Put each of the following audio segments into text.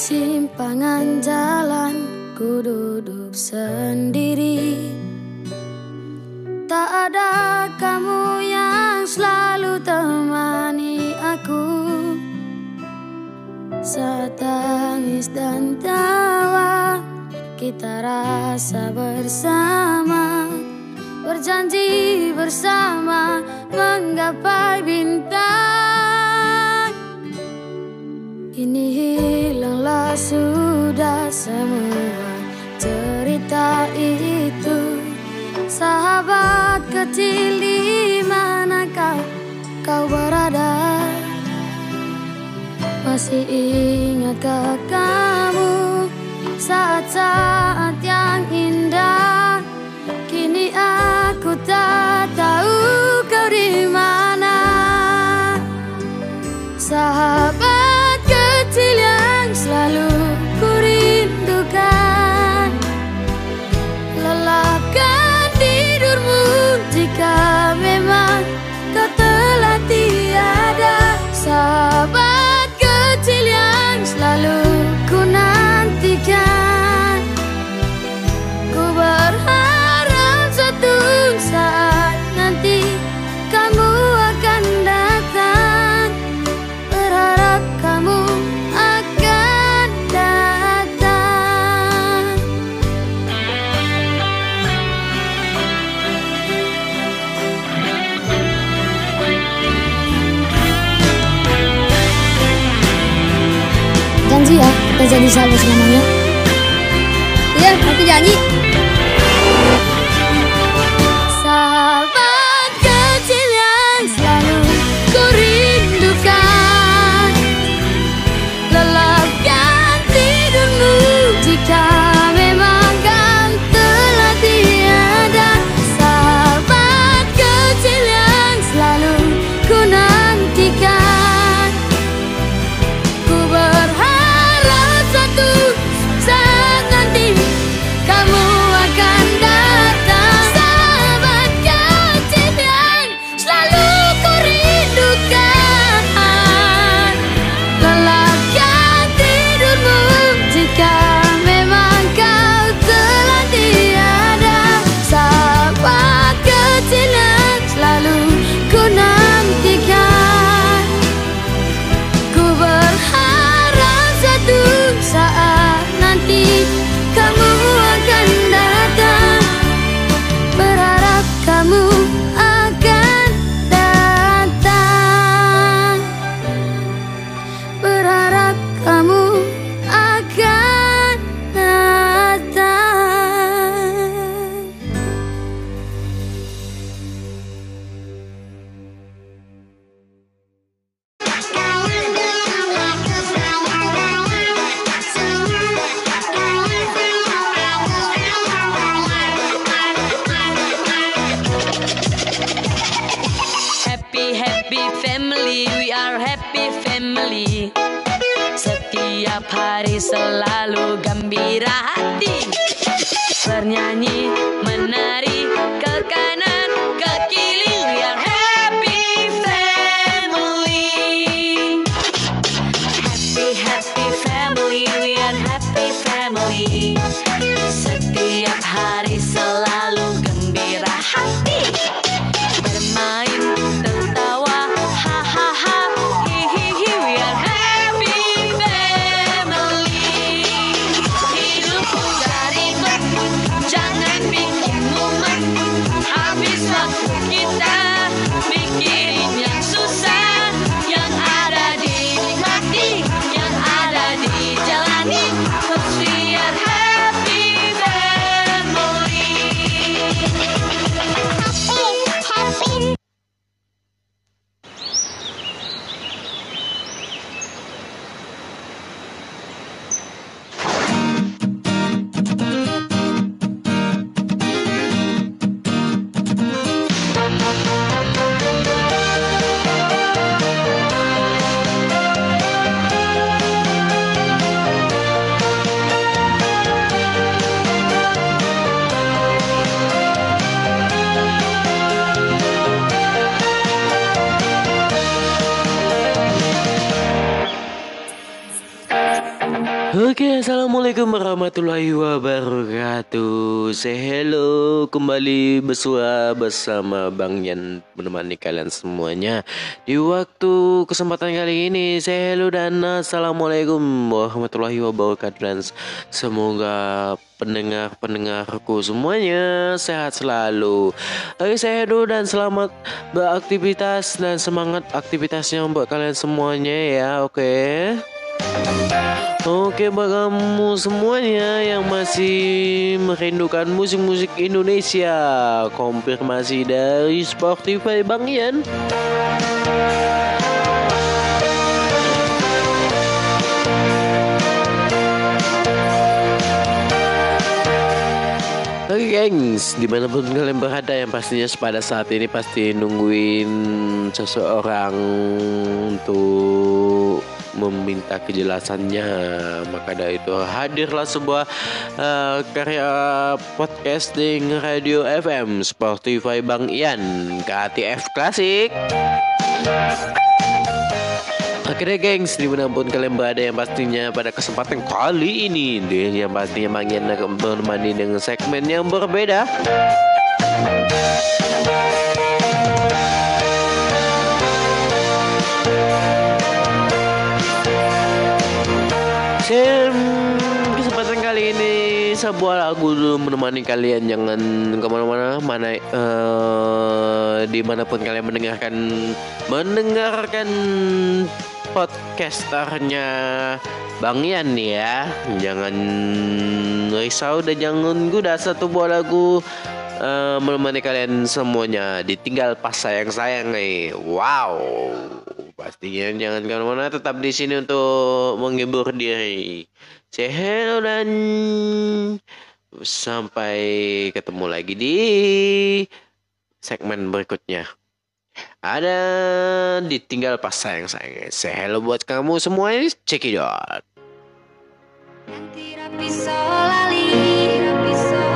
persimpangan jalan ku duduk sendiri. Tak ada kamu yang selalu temani aku. Saat tangis dan tawa kita rasa bersama. Berjanji bersama menggapai bintang. sudah semua cerita itu. Sahabat kecil di manakah kau berada? Masih ingatkah kamu saat-saat jadi sahabat selamanya? Iya, aku janji. Bersua bersama Bang Yan menemani kalian semuanya di waktu kesempatan kali ini. Say hello dan assalamualaikum warahmatullahi wabarakatuh dan semoga pendengar-pendengarku semuanya sehat selalu. Oke, saya hello dan selamat beraktivitas dan semangat aktivitasnya buat kalian semuanya ya. Oke. Oke buat kamu semuanya yang masih merindukan musik-musik Indonesia? Konfirmasi dari Spotify Bang Ian. Oke gengs, di mana pun kalian berada yang pastinya pada saat ini pasti nungguin seseorang untuk meminta kejelasannya. Maka dari itu hadirlah sebuah uh, karya podcasting radio FM Spotify Bang Ian KTF Klasik Akhirnya gengs, di mana pun kalian berada yang pastinya pada kesempatan kali ini Yang pastinya Bang Ian menemani dengan segmen yang berbeda sebuah lagu dulu menemani kalian. Jangan ke mana-mana mana uh, di mana pun kalian mendengarkan mendengarkan podcasternya Bang nih ya. Jangan risau dan jangan guda satu buah lagu uh, menemani kalian semuanya. Ditinggal pas sayang sayang nih. Wow. Pastinya jangan ke mana-mana tetap di sini untuk menghibur diri. Say dan sampai ketemu lagi di segmen berikutnya. Ada ditinggal pas sayang sayang. Say buat kamu semua. Check it. Nanti rapi solali, rapi solali,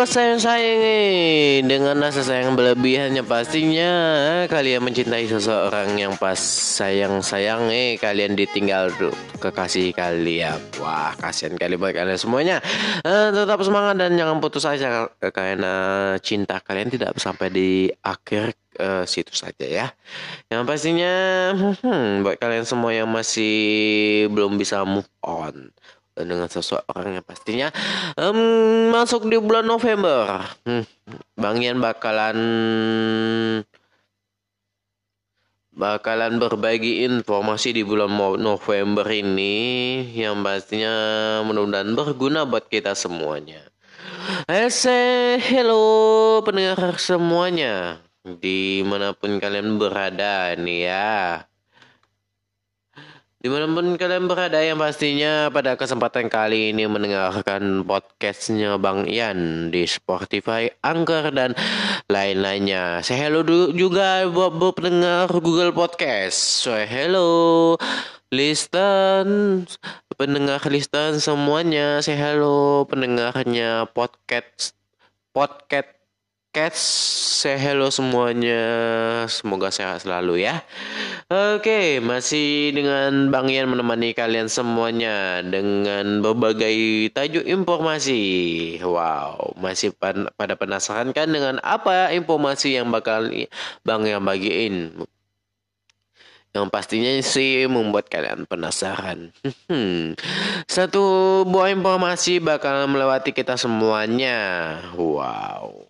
Pas sayang-sayang eh Dengan rasa sayang berlebihannya Pastinya kalian mencintai seseorang yang pas sayang-sayang eh Kalian ditinggal tuh kekasih kalian. Wah kasihan kali buat kalian semuanya. Eh, Tetap semangat dan jangan putus asa Karena cinta kalian tidak sampai di akhir eh, situ saja ya. Yang pastinya hmm, Buat kalian semua yang masih belum bisa move on dengan pastinya em, masuk di bulan November. Hmm, Bang Ian bakalan bakalan berbagi informasi di bulan November ini yang pastinya mudah-mudahan berguna buat kita semuanya. I say hello pendengar semuanya di mana pun kalian berada nih ya. Di mana pun kalian berada yang pastinya pada kesempatan kali ini mendengarkan podcastnya Bang Ian di Spotify, Anchor dan lain-lainnya. Saya hello du- juga buat, buat pendengar Google Podcast. So hello listen pendengar listen semuanya. Saya hello pendengarnya podcast podcast Cats, say hello semuanya. Semoga sehat selalu ya. Oke, masih dengan Bang Ian menemani kalian semuanya dengan berbagai tajuk informasi. Wow, masih pan- pada penasaran kan dengan apa informasi yang bakal Bang Ian bagiin? Yang pastinya sih membuat kalian penasaran. Satu buah informasi bakal melewati kita semuanya. Wow.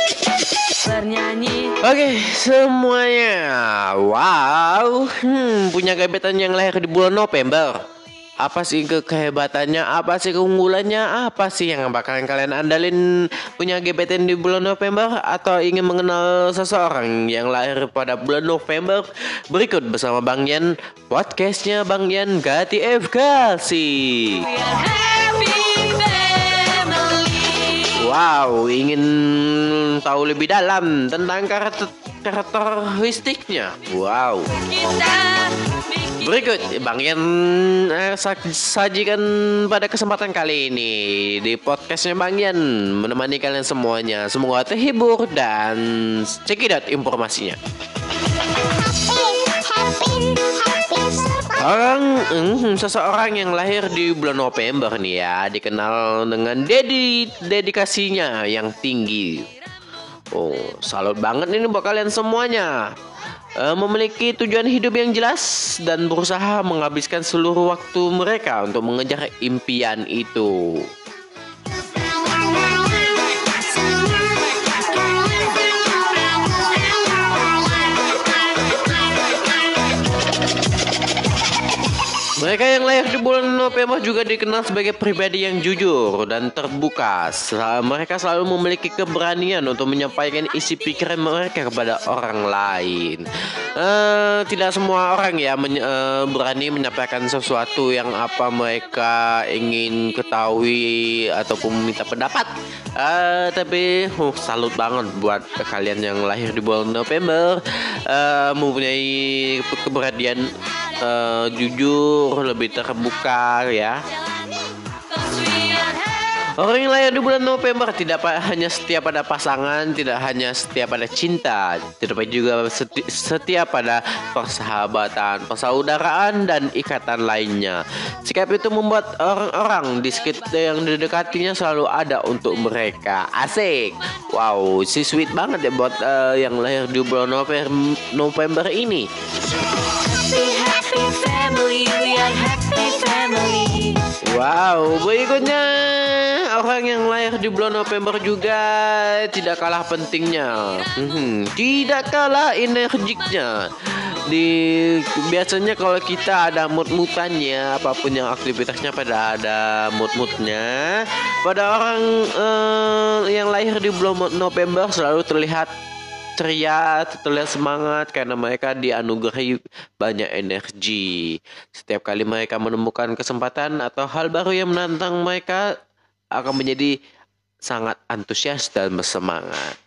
Bernyanyi Oke, semuanya. Wow, hmm, punya gebetan yang lahir di bulan November. Apa sih ke kehebatannya? Apa sih keunggulannya? Apa sih yang bakalan kalian andalin punya gebetan di bulan November? Atau ingin mengenal seseorang yang lahir pada bulan November? Berikut bersama Bang Yan, podcastnya Bang Yan Gati happy family. Wow, ingin tahu lebih dalam tentang karakter karakteristiknya? Wow. Berikut Bang Yan eh, sa- sajikan pada kesempatan kali ini di podcastnya Bang Yan menemani kalian semuanya. Semoga terhibur dan cekidot informasinya. Orang hmm, seseorang yang lahir di bulan November nih ya dikenal dengan dedi dedikasinya yang tinggi. Oh, salut banget ini buat kalian semuanya. Eh, memiliki tujuan hidup yang jelas dan berusaha menghabiskan seluruh waktu mereka untuk mengejar impian itu. Mereka yang lahir di bulan November juga dikenal sebagai pribadi yang jujur dan terbuka. Mereka selalu memiliki keberanian untuk menyampaikan isi pikiran mereka kepada orang lain. Eh, tidak semua orang ya men- eh, berani menyampaikan sesuatu yang apa mereka ingin ketahui ataupun meminta pendapat. Eh, tapi uh, salut banget buat kalian yang lahir di bulan November eh, mempunyai keberanian eh, jujur, lebih terbuka ya. Orang yang lahir di bulan November tidak hanya setia pada pasangan, tidak hanya setia pada cinta, tetapi juga seti- setia pada persahabatan, persaudaraan, dan ikatan lainnya. Sikap itu membuat orang-orang di sekitar yang didekatinya selalu ada untuk mereka. Asik. Wow, si sweet banget ya buat eh, yang lahir di bulan November, November ini. happy family, we are happy family. Wow, berikutnya orang yang lahir di bulan November juga tidak kalah pentingnya, Hmm, tidak kalah energiknya. di biasanya kalau kita ada mood-mutannya apa pun yang aktivitasnya pada ada mood-moodnya pada orang eh, yang lahir di bulan November selalu terlihat ceria, terlihat semangat karena mereka dianugerahi banyak energi. Setiap kali mereka menemukan kesempatan atau hal baru yang menantang mereka akan menjadi sangat antusias dan bersemangat.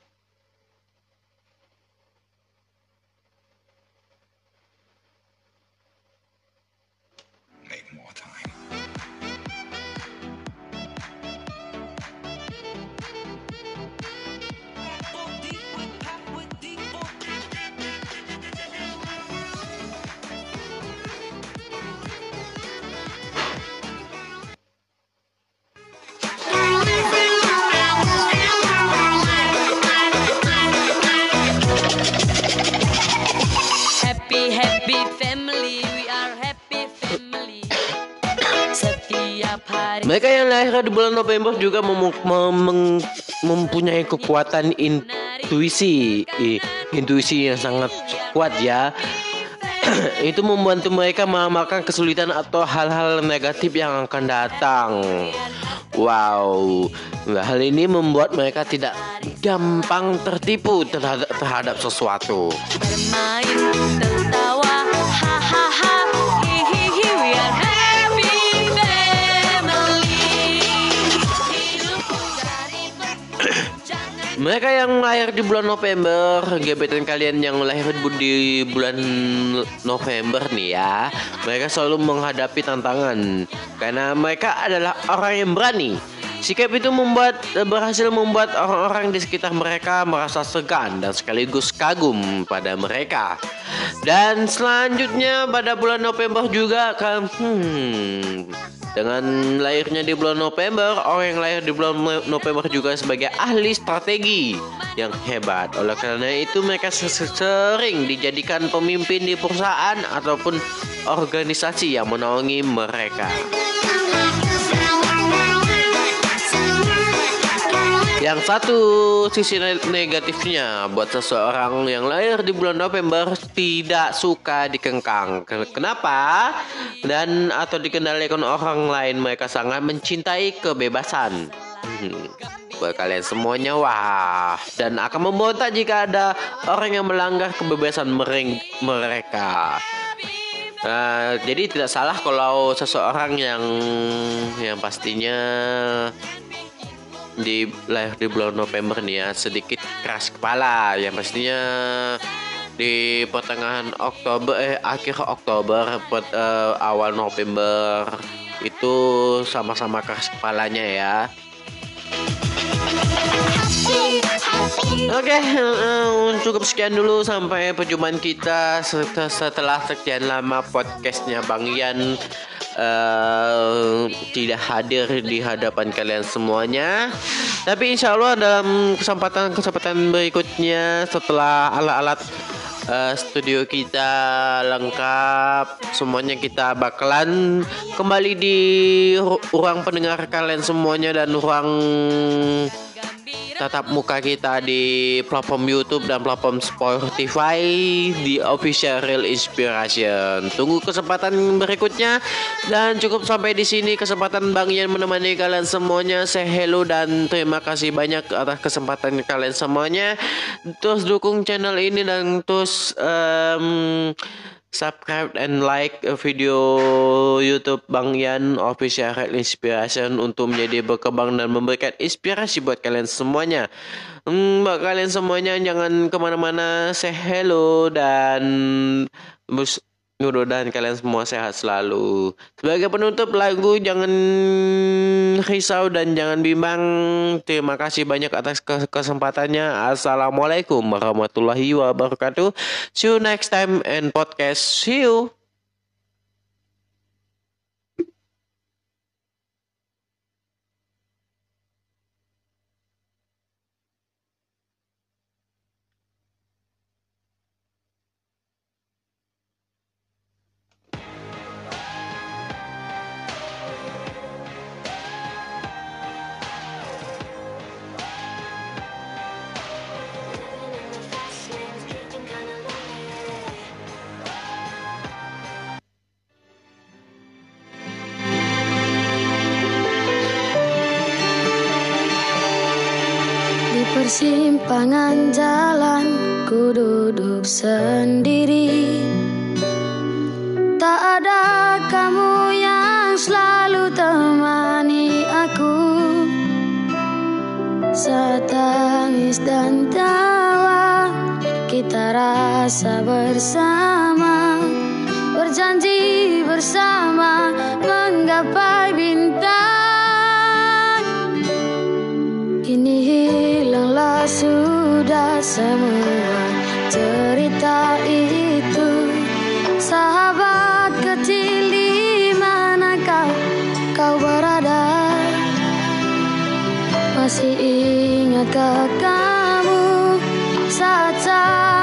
Hari Mereka yang lahir di bulan November juga mem- mem- mempunyai kekuatan intuisi, intuisi yang sangat kuat ya. Itu membantu mereka mengamalkan kesulitan atau hal-hal negatif yang akan datang. Wow, hal ini membuat mereka tidak gampang tertipu terhadap, terhadap sesuatu. bermain tertawa hahaha hihihi Mereka yang lahir di bulan November, gebetan kalian yang lahir di bulan November nih ya, mereka selalu menghadapi tantangan karena mereka adalah orang yang berani. Sikap itu membuat berhasil membuat orang-orang di sekitar mereka merasa segan dan sekaligus kagum pada mereka. Dan selanjutnya pada bulan November juga kan hmm, dengan lahirnya di bulan November, orang yang lahir di bulan No- November juga sebagai ahli strategi yang hebat. Oleh karena itu mereka se- se- sering dijadikan pemimpin di perusahaan ataupun organisasi yang menaungi mereka. Yang satu sisi ne- negatifnya buat seseorang yang lahir di bulan November tidak suka dikengkang. Ken- Kenapa? Dan atau dikendalikan orang lain mereka sangat mencintai kebebasan. Hmm. Buat kalian semuanya wah dan akan memberontak jika ada orang yang melanggar kebebasan mereka. Nah, jadi tidak salah kalau seseorang yang yang pastinya di lahir di bulan November nih ya sedikit keras kepala yang pastinya di pertengahan Oktober eh akhir Oktober pet- eh, awal November itu sama-sama keras kepalanya ya. Oke, eh, cukup sekian dulu sampai perjumpaan kita set- setelah sekian lama podcastnya Bang Yan eh, tidak hadir di hadapan kalian semuanya. Tapi insya Allah dalam kesempatan-kesempatan berikutnya setelah alat-alat eh, studio kita lengkap, semuanya kita bakalan kembali di ru- ruang pendengar kalian semuanya dan ruang tatap muka kita di platform YouTube dan platform Spotify di Official Real Inspiration. Tunggu kesempatan berikutnya dan cukup sampai di sini kesempatan Bang Yan menemani kalian semuanya. Say hello dan terima kasih banyak atas kesempatan kalian semuanya. Terus dukung channel ini dan terus em, subscribe and like video YouTube Bang Yan Official Real Inspiration untuk menjadi berkembang dan memberikan inspirasi buat kalian semuanya. Hmm, buat kalian semuanya jangan ke mana-mana. Say hello dan mudah-mudahan kalian semua sehat selalu. Sebagai penutup lagu jangan risau dan jangan bimbang. Terima kasih banyak atas ke- kesempatannya. Assalamualaikum warahmatullahi wabarakatuh. See you next time and podcast. See you. persimpangan jalan Ku duduk sendiri. Tak ada kamu yang selalu temani aku. Saat tangis dan tawa Kita rasa bersama. Berjanji bersama Menggapai bintang. Kini sudah semua cerita itu. Sahabat kecil di mana kau, kau berada? Masih ingatkah kamu saat-saat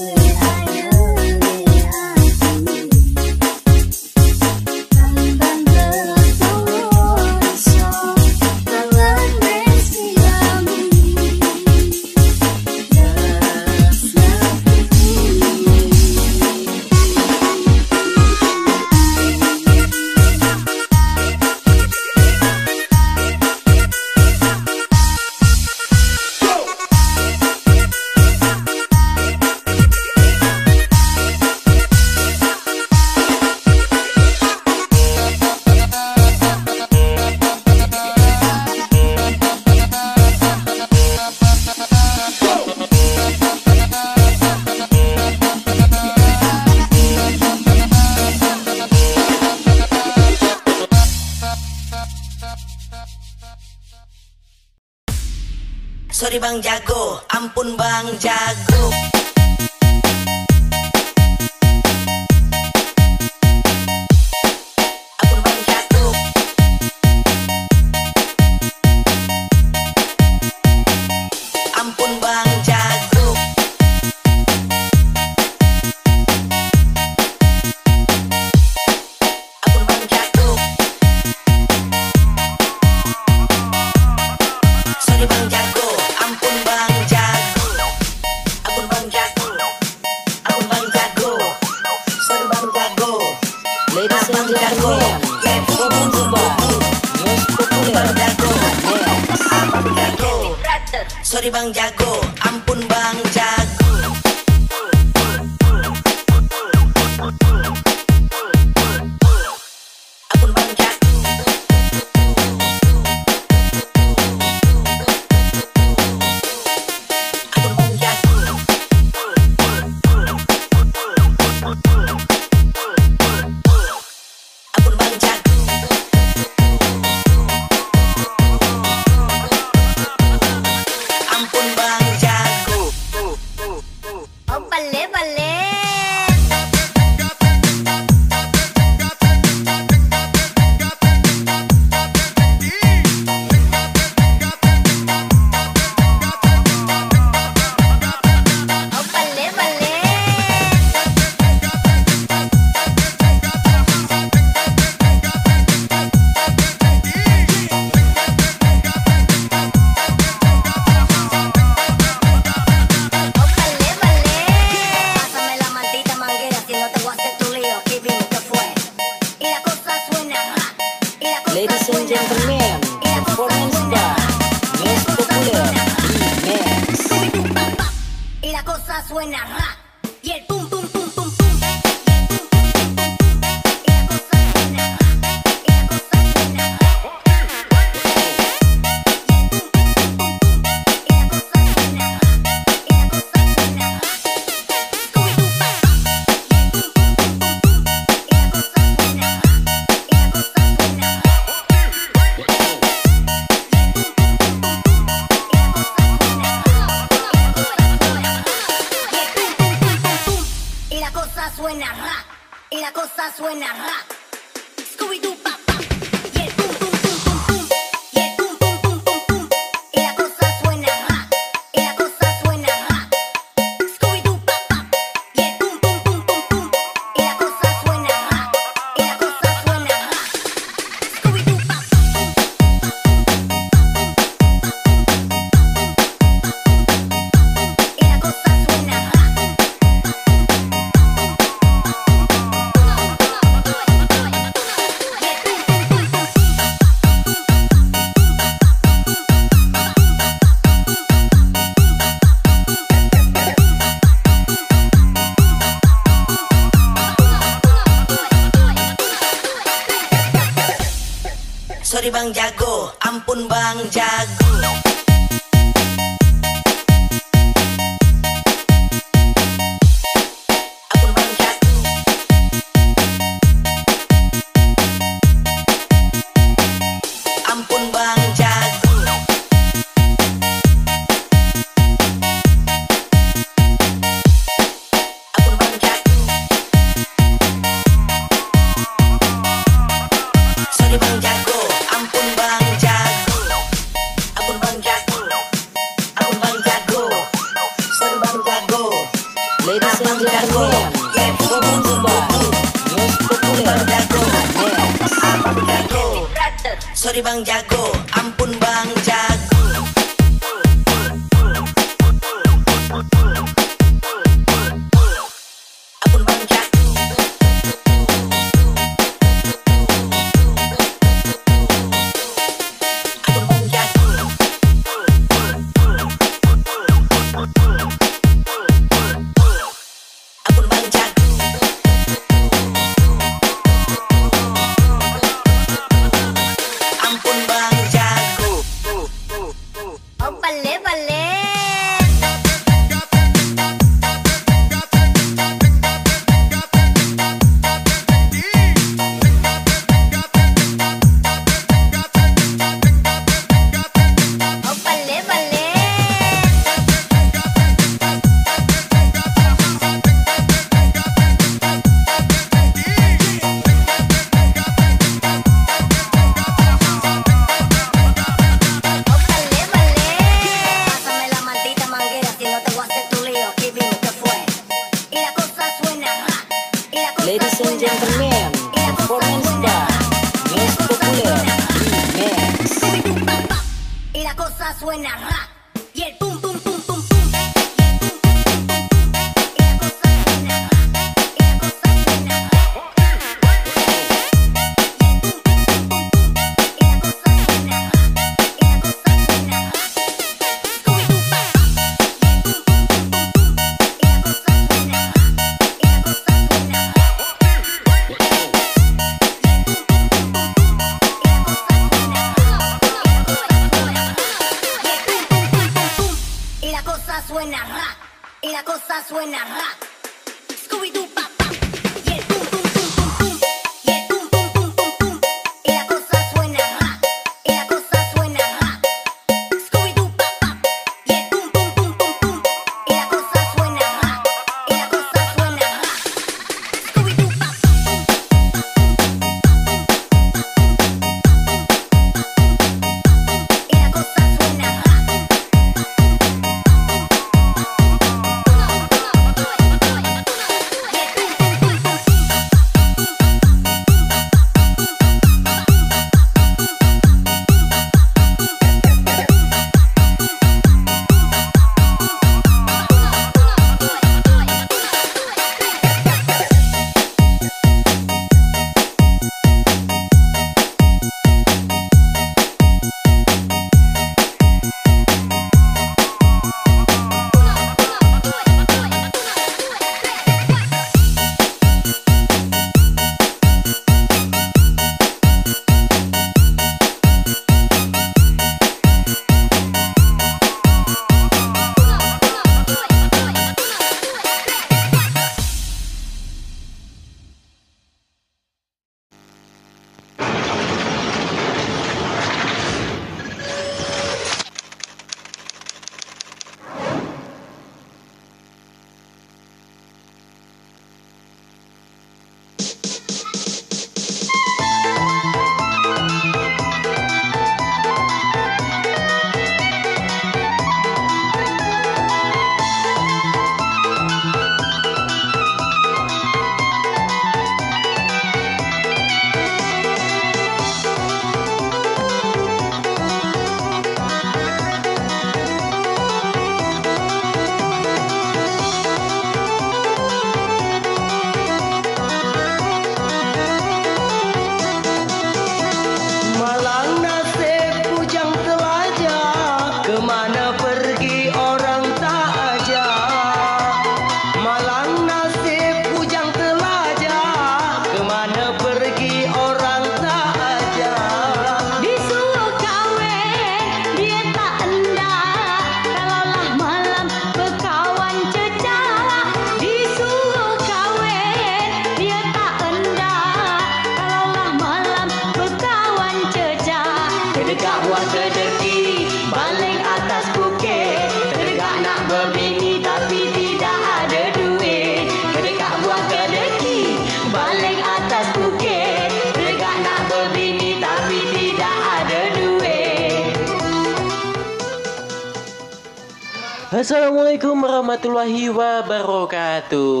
warahmatullahi wabarakatuh.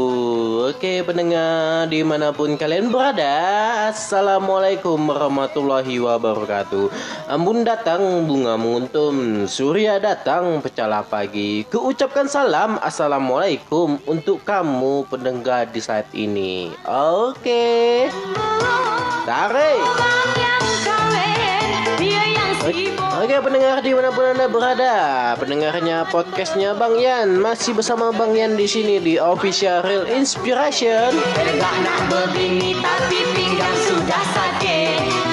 Oke pendengar di mana pun kalian berada Assalamualaikum warahmatullahi wabarakatuh. Ambun datang bunga menguntum Surya datang pecahlah pagi. Kuucapkan salam Assalamualaikum Untuk kamu pendengar di saat ini. Oke. Tarik Oke, pendengar di mana pun anda berada, pendengarnya podcastnya Bang Yan masih bersama Bang Yan di sini di Official Real Inspiration. Nak berbini tapi pinggang sudah sakit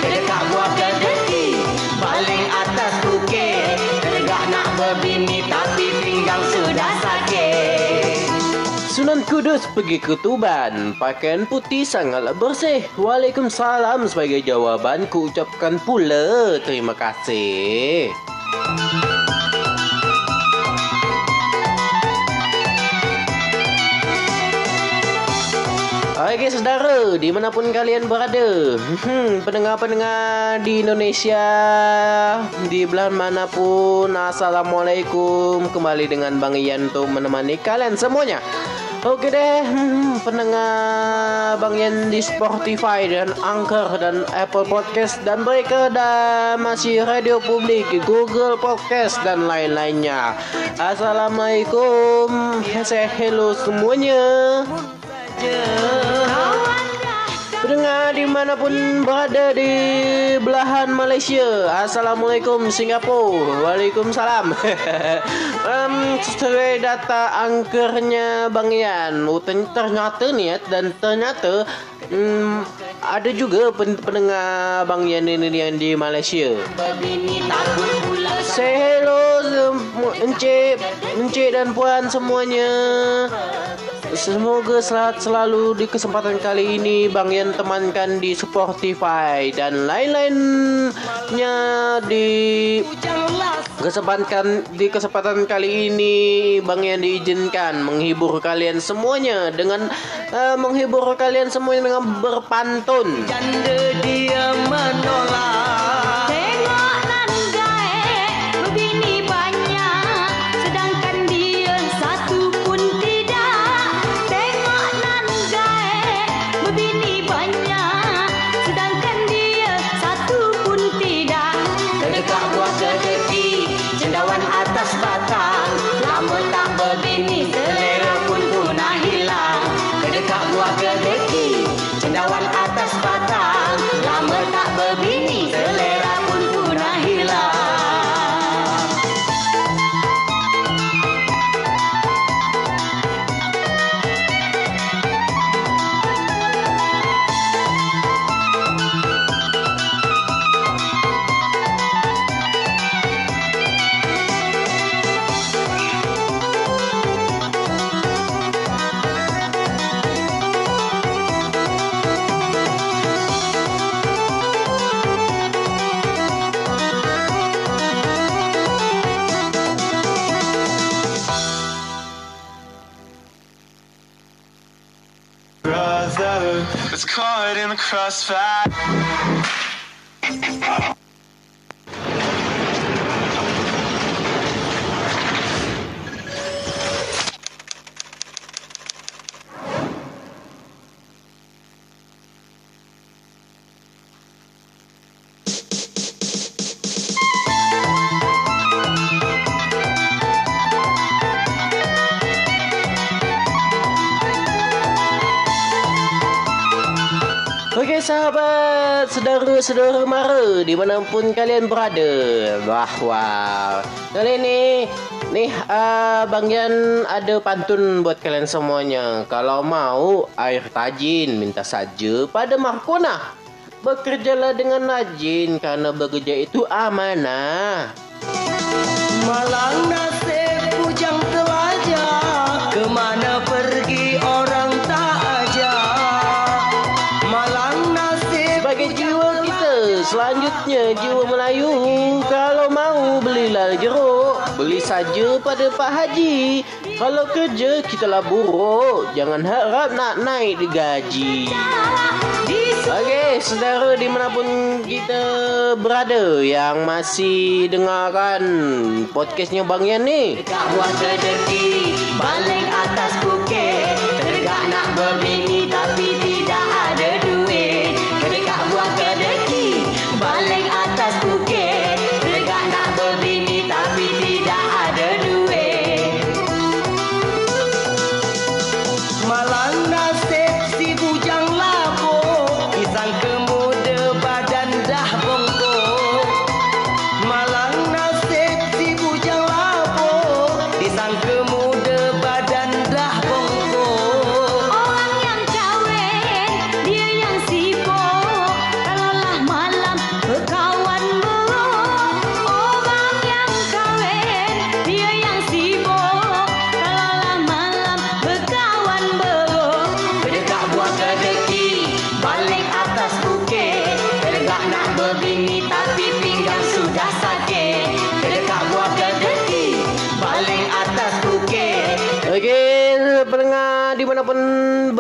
Sunan Kudus pergi ke Tuban, pakaian putih sangatlah bersih. Waalaikumsalam sebagai jawaban ku ucapkan pula terima kasih. Okey saudara, di mana pun kalian berada hmm, Pendengar-pendengar di Indonesia Di belahan mana pun Assalamualaikum Kembali dengan Bang Ian untuk menemani kalian semuanya Oke deh, hmm, pendengar Bang Yan di Spotify dan Anchor dan Apple Podcast dan mereka dan masih Radio Publik, Google Podcast dan lain-lainnya. Assalamualaikum, saya hello semuanya. Pendengar di mana pun berada di belahan Malaysia. Assalamualaikum Singapura. Waalaikumsalam. Um, Sesuai data angkernya Bang ten- Ternyata ni ya, Dan ternyata um, Ada juga pen- pendengar Bang Yan ini yang di Malaysia. Say hello Encik Encik dan puan semuanya Semoga selamat selalu di kesempatan kali ini Bang Yan temankan di Spotify dan lain-lainnya di kesempatan di kesempatan kali ini Bang Yan diizinkan menghibur kalian semuanya dengan uh, menghibur kalian semuanya dengan berpantun. Janda dia menolak crossfire. Saudara-saudara mara di mana pun kalian berada. Wah. Kali ini nih uh, Bang ada pantun buat kalian semuanya. Kalau mau air tajin minta saja pada Markona. Bekerjalah dengan rajin karena bekerja itu amanah. Malang nasib bujang Selanjutnya jiwa Melayu Kalau mau belilah jeruk Beli saja pada Pak Haji. Kalau kerja kita lah buruk. Jangan harap nak naik di gaji. Di Oke, saudara dimanapun kita berada yang masih dengarkan podcastnya Bang Yan ni. Buah sedeki Balik atas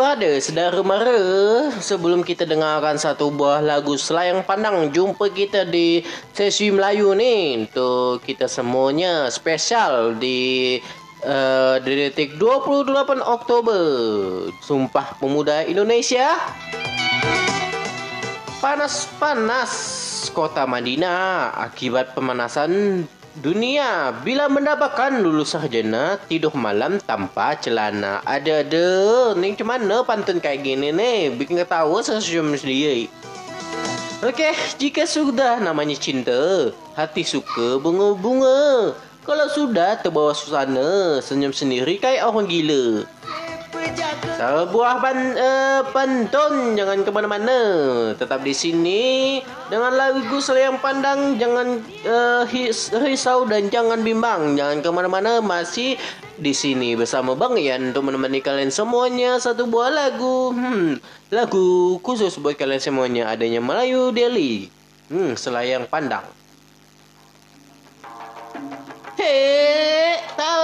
berada, saudara mara. Sebelum kita dengarkan satu buah lagu Selayang Pandang, jumpa kita di sesi Melayu ni. Untuk kita semuanya spesial di uh, di detik 28 Oktober. Sumpah Pemuda Indonesia. Panas-panas kota Madinah akibat pemanasan dunia bila mendapatkan lulus sarjana tidur malam tanpa celana. Ada-ada. Ni macam mana pantun kayak gini ni? Bikin ketawa sesenyum sendiri. Okey, jika sudah namanya cinta, hati suka bunga-bunga. Kalau sudah terbawa suasana, senyum sendiri kayak orang gila. Sebuah pan, uh, pantun jangan ke mana-mana. Tetap di sini dengan lagu Selayang Pandang jangan uh, risau dan jangan bimbang. Jangan ke mana-mana masih di sini bersama Bang Yan untuk menemani kalian semuanya satu buah lagu. Hmm, lagu khusus buat kalian semuanya adanya Melayu Delhi. Hmm, Selayang Pandang. Hei, tahu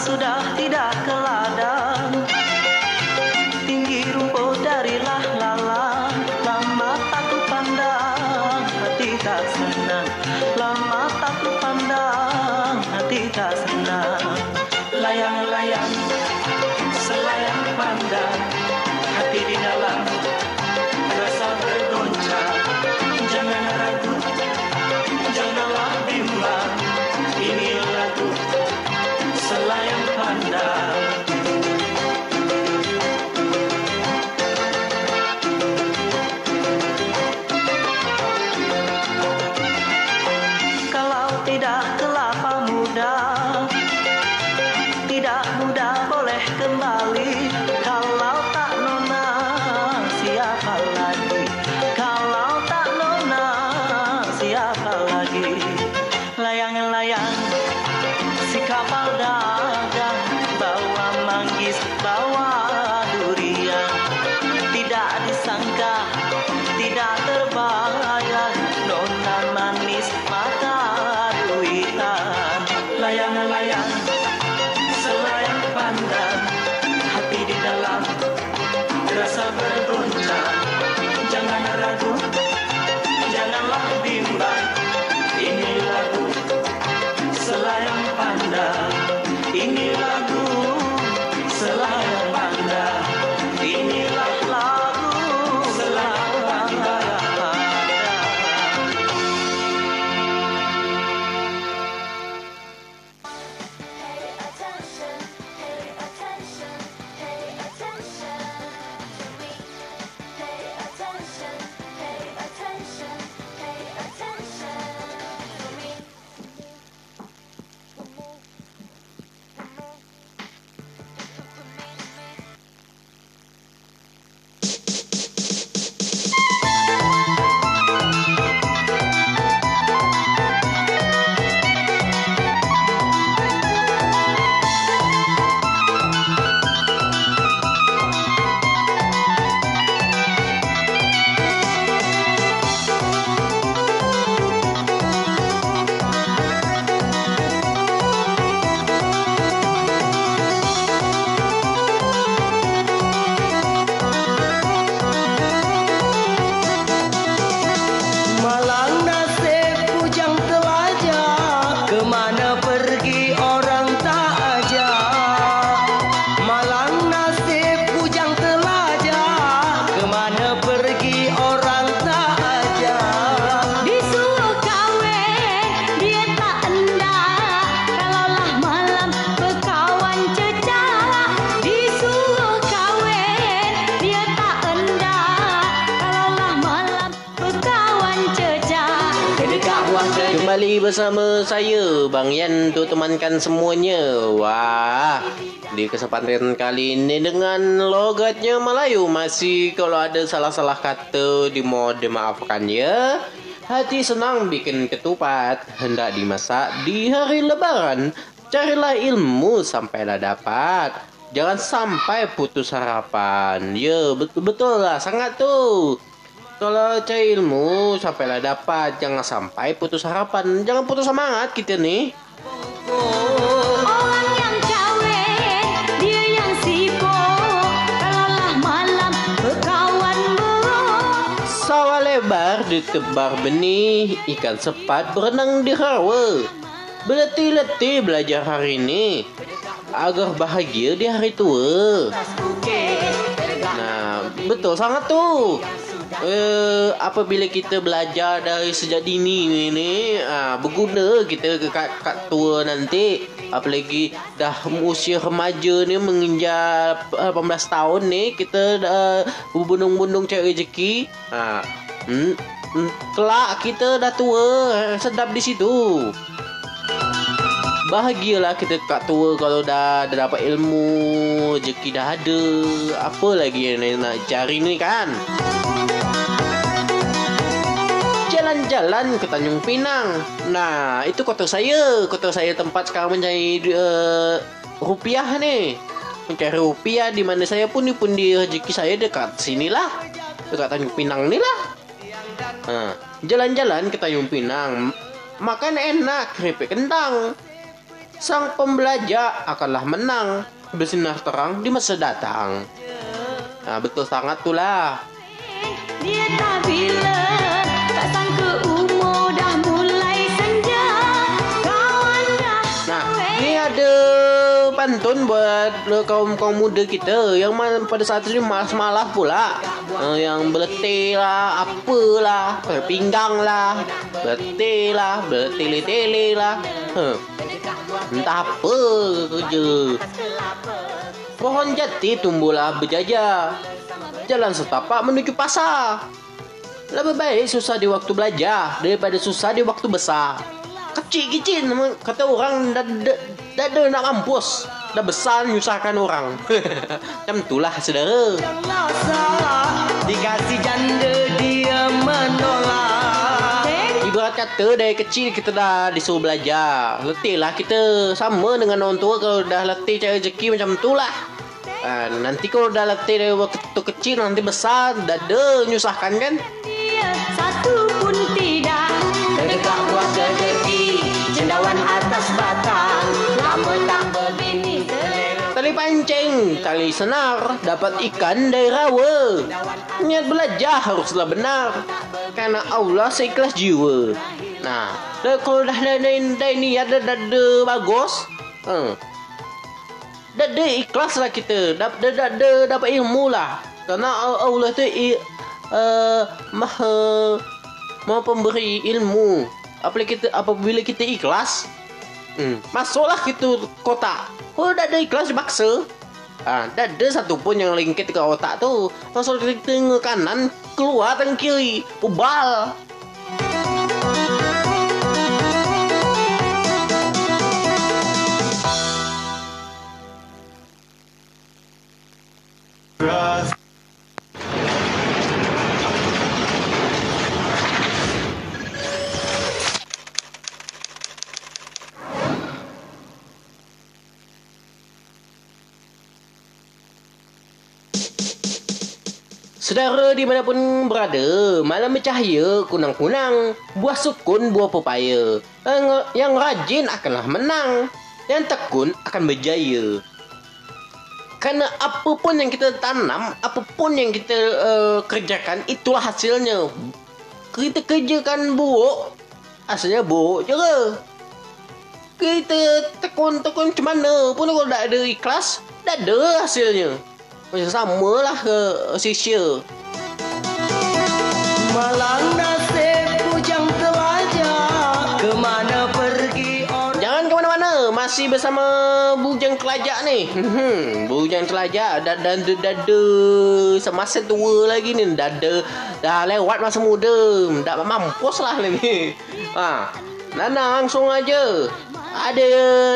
sudah tidak kelar. Semuanya. Wah, di kesempatan kali ini dengan logatnya Melayu masih kalau ada salah-salah kata dimohon dimaafkan ya. Hati senang bikin ketupat hendak dimasak di hari lebaran. Carilah ilmu sampailah dapat. Jangan sampai putus harapan. Ya, betul-betul lah sangat tuh. Kalau cari ilmu sampailah dapat, jangan sampai putus harapan, jangan putus semangat kita nih. Sawah lebar ditebar benih, ikan sepat berenang di rawa. Berletih-letih belajar hari ini, agar bahagia di hari tua. Nah, betul sangat tuh. Eh, apabila kita belajar dari sejak dini ini, ah, berguna kita ke kat, kat tua nanti. Apalagi dah usia remaja ni menginjak 18 tahun ni, kita dah berbundung-bundung cari rezeki. Ah, hmm, hmm, kelak kita dah tua, sedap di situ. Bahagialah kita kat tua kalau dah, dah dapat ilmu, rezeki dah ada. Apa lagi yang nak cari ni kan? Jalan-jalan ke Tanjung Pinang. Nah, itu kota saya. Kota saya tempat sekarang mencari uh, rupiah ni. Mencari rupiah di mana saya pun pun di rezeki saya dekat sinilah. Dekat Tanjung Pinang ni lah. Ha, jalan-jalan ke Tanjung Pinang. Makan enak keripik kentang. Sang pembelajar akanlah menang bersinar terang di masa datang. Nah, betul sangat tu lah. Dia tak pantun buat kaum kaum muda kita yang pada saat ini malas-malas pula. Uh, yang berletih lah, apalah, pinggang lah, berletih lah, bertele-tele lah. Huh. Entah apa kerja. Pohon jati tumbuhlah berjajar. Jalan setapak menuju pasar. Lebih baik susah di waktu belajar daripada susah di waktu besar. Kecil-kecil kata orang dah, dah, nak mampus. Dah besar nyusahkan orang. Macam itulah saudara. Dikasih janda dia menolak Ibarat kata dari kecil kita dah disuruh belajar. Letih lah kita sama dengan orang tua kalau dah letih cari rezeki macam tu lah. Ha, nanti kalau dah letih dari waktu kecil nanti besar dah ada nyusahkan kan. satu pun tidak. Kedekak buah kedeki Cendawan atas batang Lama tak pancing, tali senar, dapat ikan dari rawa. Niat belajar haruslah benar. Karena Allah seikhlas jiwa. Nah, kalau dah ada dah, niat dah, dah bagus. Hmm. Dah ada ikhlas lah kita. Dah, dah dapat ilmu lah. Karena Allah tu uh, maha maha pemberi ilmu. Apabila kita apabila kita ikhlas, Hmm. Masuklah kita kotak. Kalau dah ada ikhlas dipaksa. Ah, ada satu pun yang lengket ke otak tu. Masuk ke tengah kanan, keluar tengah kiri. Ubal. Saudara di mana pun berada, malam bercahaya, kunang-kunang, buah sukun, buah pepaya. Yang, yang rajin akanlah menang, yang tekun akan berjaya. Karena apa pun yang kita tanam, apa pun yang kita uh, kerjakan, itulah hasilnya. Kita kerjakan buruk, hasilnya buruk ke? Kita tekun-tekun macam mana pun kalau tak ada ikhlas, tak ada hasilnya. Sama lah ke Sisya Malang nasib Kemana pergi orang Jangan ke mana-mana. Masih bersama Bujang kelajak ni. Hmm, Bujang kelajak. Dan dada. Semasa tua lagi ni. Dada Dah lewat masa muda. Tak mampus lah ni ha. Nana langsung aja. Ada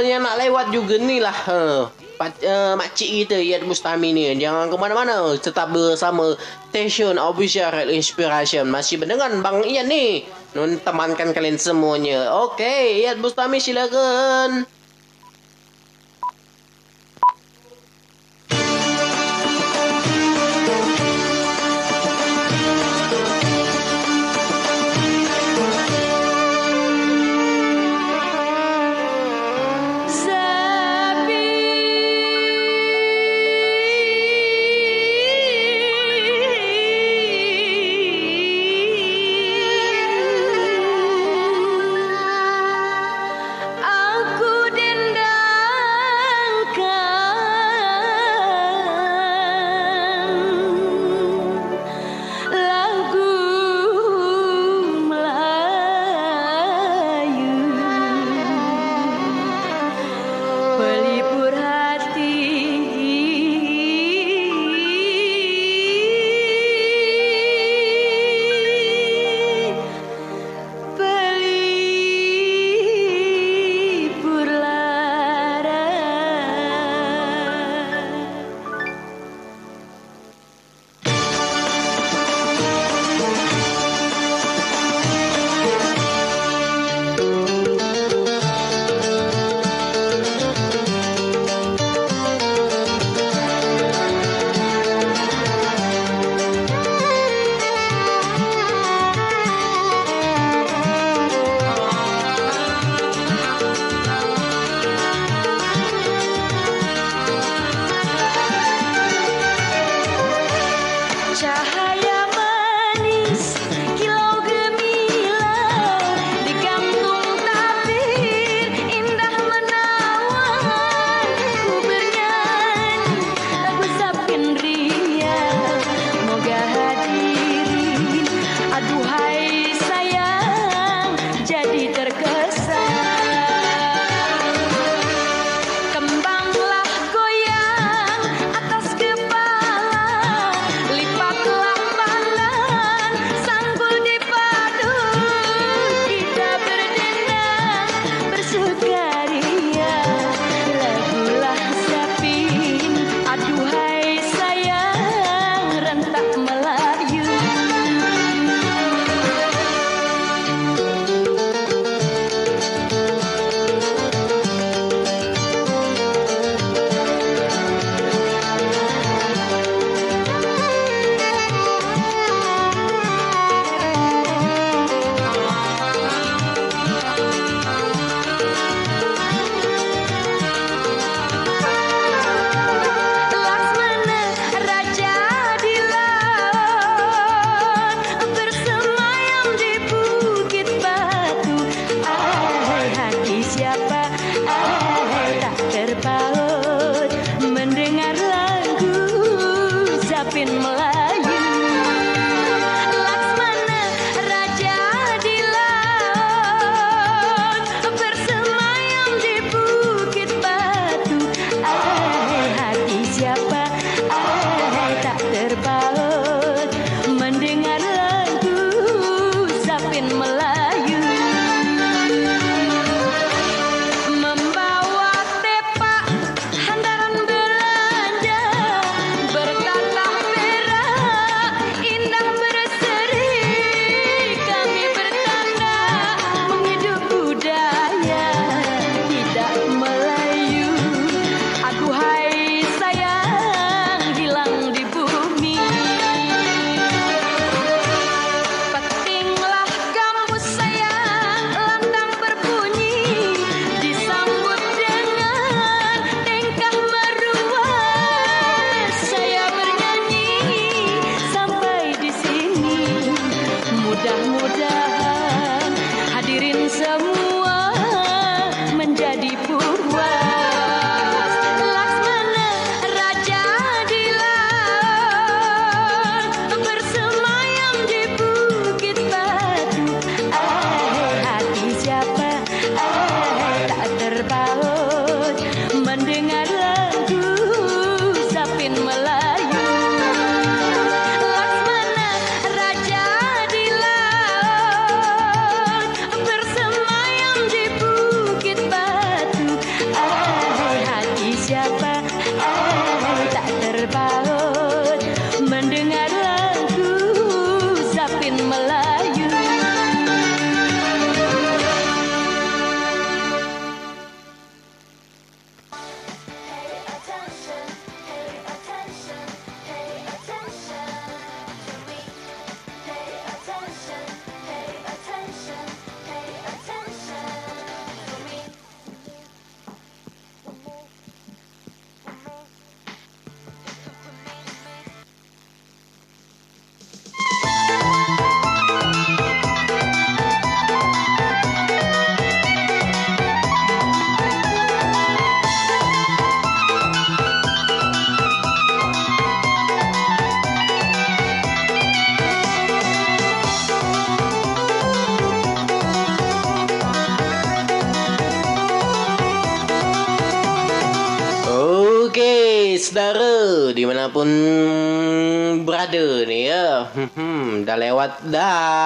yang nak lewat juga ni lah ha uh, eh, makcik kita Yad Mustami ni. Jangan ke mana-mana. Tetap bersama Station Official Red Inspiration. Masih berdengar Bang Ian ni. Nun temankan kalian semuanya. Okey Yad Mustami silakan.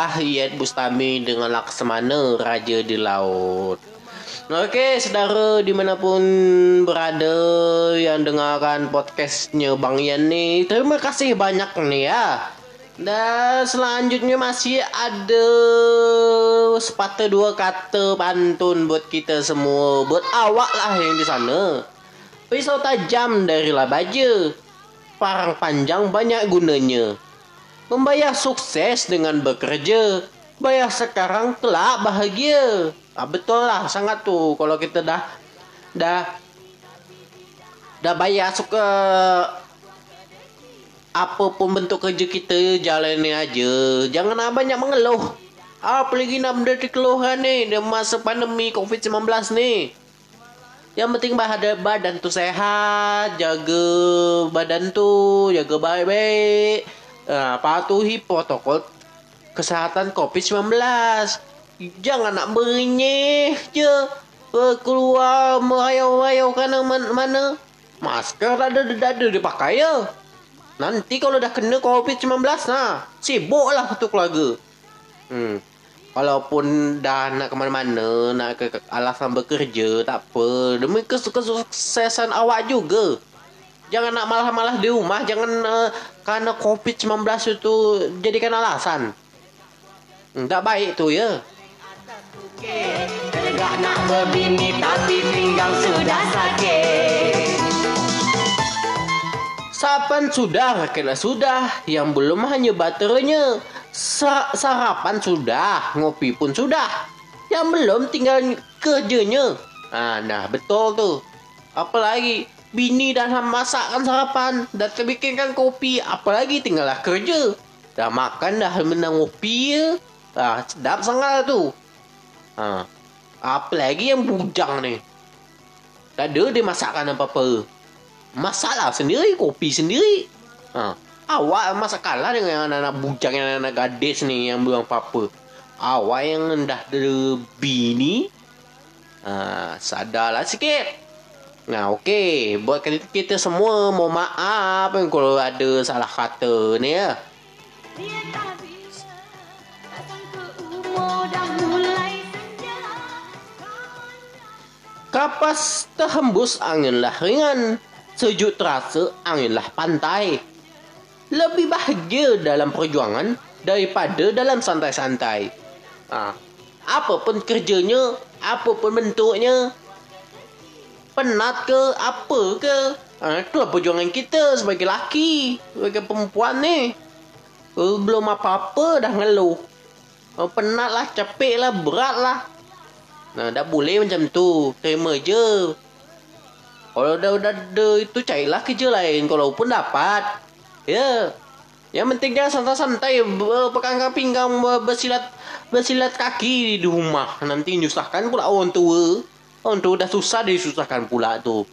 Dah Yat Bustami dengan Laksamana Raja di Laut Oke saudara di mana pun berada yang dengarkan podcastnya Bang Yan nih Terima kasih banyak nih ya Dan selanjutnya masih ada sepatah dua kata pantun buat kita semua Buat awak lah yang di sana Pisau tajam dari baja. Parang panjang banyak gunanya. Membayar sukses dengan bekerja. Bayar sekarang kelak bahagia. Ah, betul lah sangat tuh kalau kita dah dah dah bayar suka apa pun bentuk kerja kita jalani aja. Jangan ah banyak mengeluh. Apalagi nak menderita keluhan ni di masa pandemi COVID-19 ni. Yang penting badan badan tu sehat, jaga badan tu, jaga baik-baik. Uh, patuhi protokol kesehatan COVID-19. Jangan nak berenyeh je. Uh, keluar merayau-rayau kana mana. Masker ada ada dipakai ya. Nanti kalau dah kena COVID-19 nah, sibuklah tu keluarga. Hmm. Walaupun dah nak ke mana-mana, nak ke alasan bekerja, tak apa. Demi kesuksesan awak juga. Jangan nak malah-malah di rumah, jangan uh, kerana COVID-19 itu jadikan alasan. Tak baik tu ya. Tegak nak berbini tapi pinggang sudah sakit. Sapan sudah, kena sudah. Yang belum hanya baterainya. Sa sarapan sudah, ngopi pun sudah. Yang belum tinggal kerjanya. Ah, nah betul tu. Apalagi bini dah masakkan sarapan, dah terbikinkan kopi, apalagi tinggallah kerja. Dah makan dah menang ngopi ya. Ah, sedap sangat tu. Ah, apalagi yang bujang ni. Tak ada dia masakkan apa-apa. Masalah sendiri, kopi sendiri. Ha. Awak masa kalah dengan anak-anak bujang yang anak-anak gadis ni yang belum apa-apa. Awak yang dah ada bini. Ha, sadarlah sikit. Nah, okey. Buat kita, semua mau maaf kalau ada salah kata ni ya. Kapas terhembus anginlah ringan. Sejuk terasa anginlah pantai. Lebih bahagia dalam perjuangan daripada dalam santai-santai. Ha. Apa pun kerjanya, apa pun bentuknya, penat ke, apa ke, itulah perjuangan kita sebagai laki, sebagai perempuan ni. Belum apa-apa dah ngeluh. Oh, penat lah, capek lah, berat lah. Nah, dah boleh macam tu. Terima je. Kalau dah udah ada itu carilah kerja lain kalau pun dapat. Ya. Yang penting jangan santai-santai pekangkan pinggang bersilat bersilat kaki di rumah. Nanti nyusahkan pula orang tua. Orang tua dah susah disusahkan pula tu.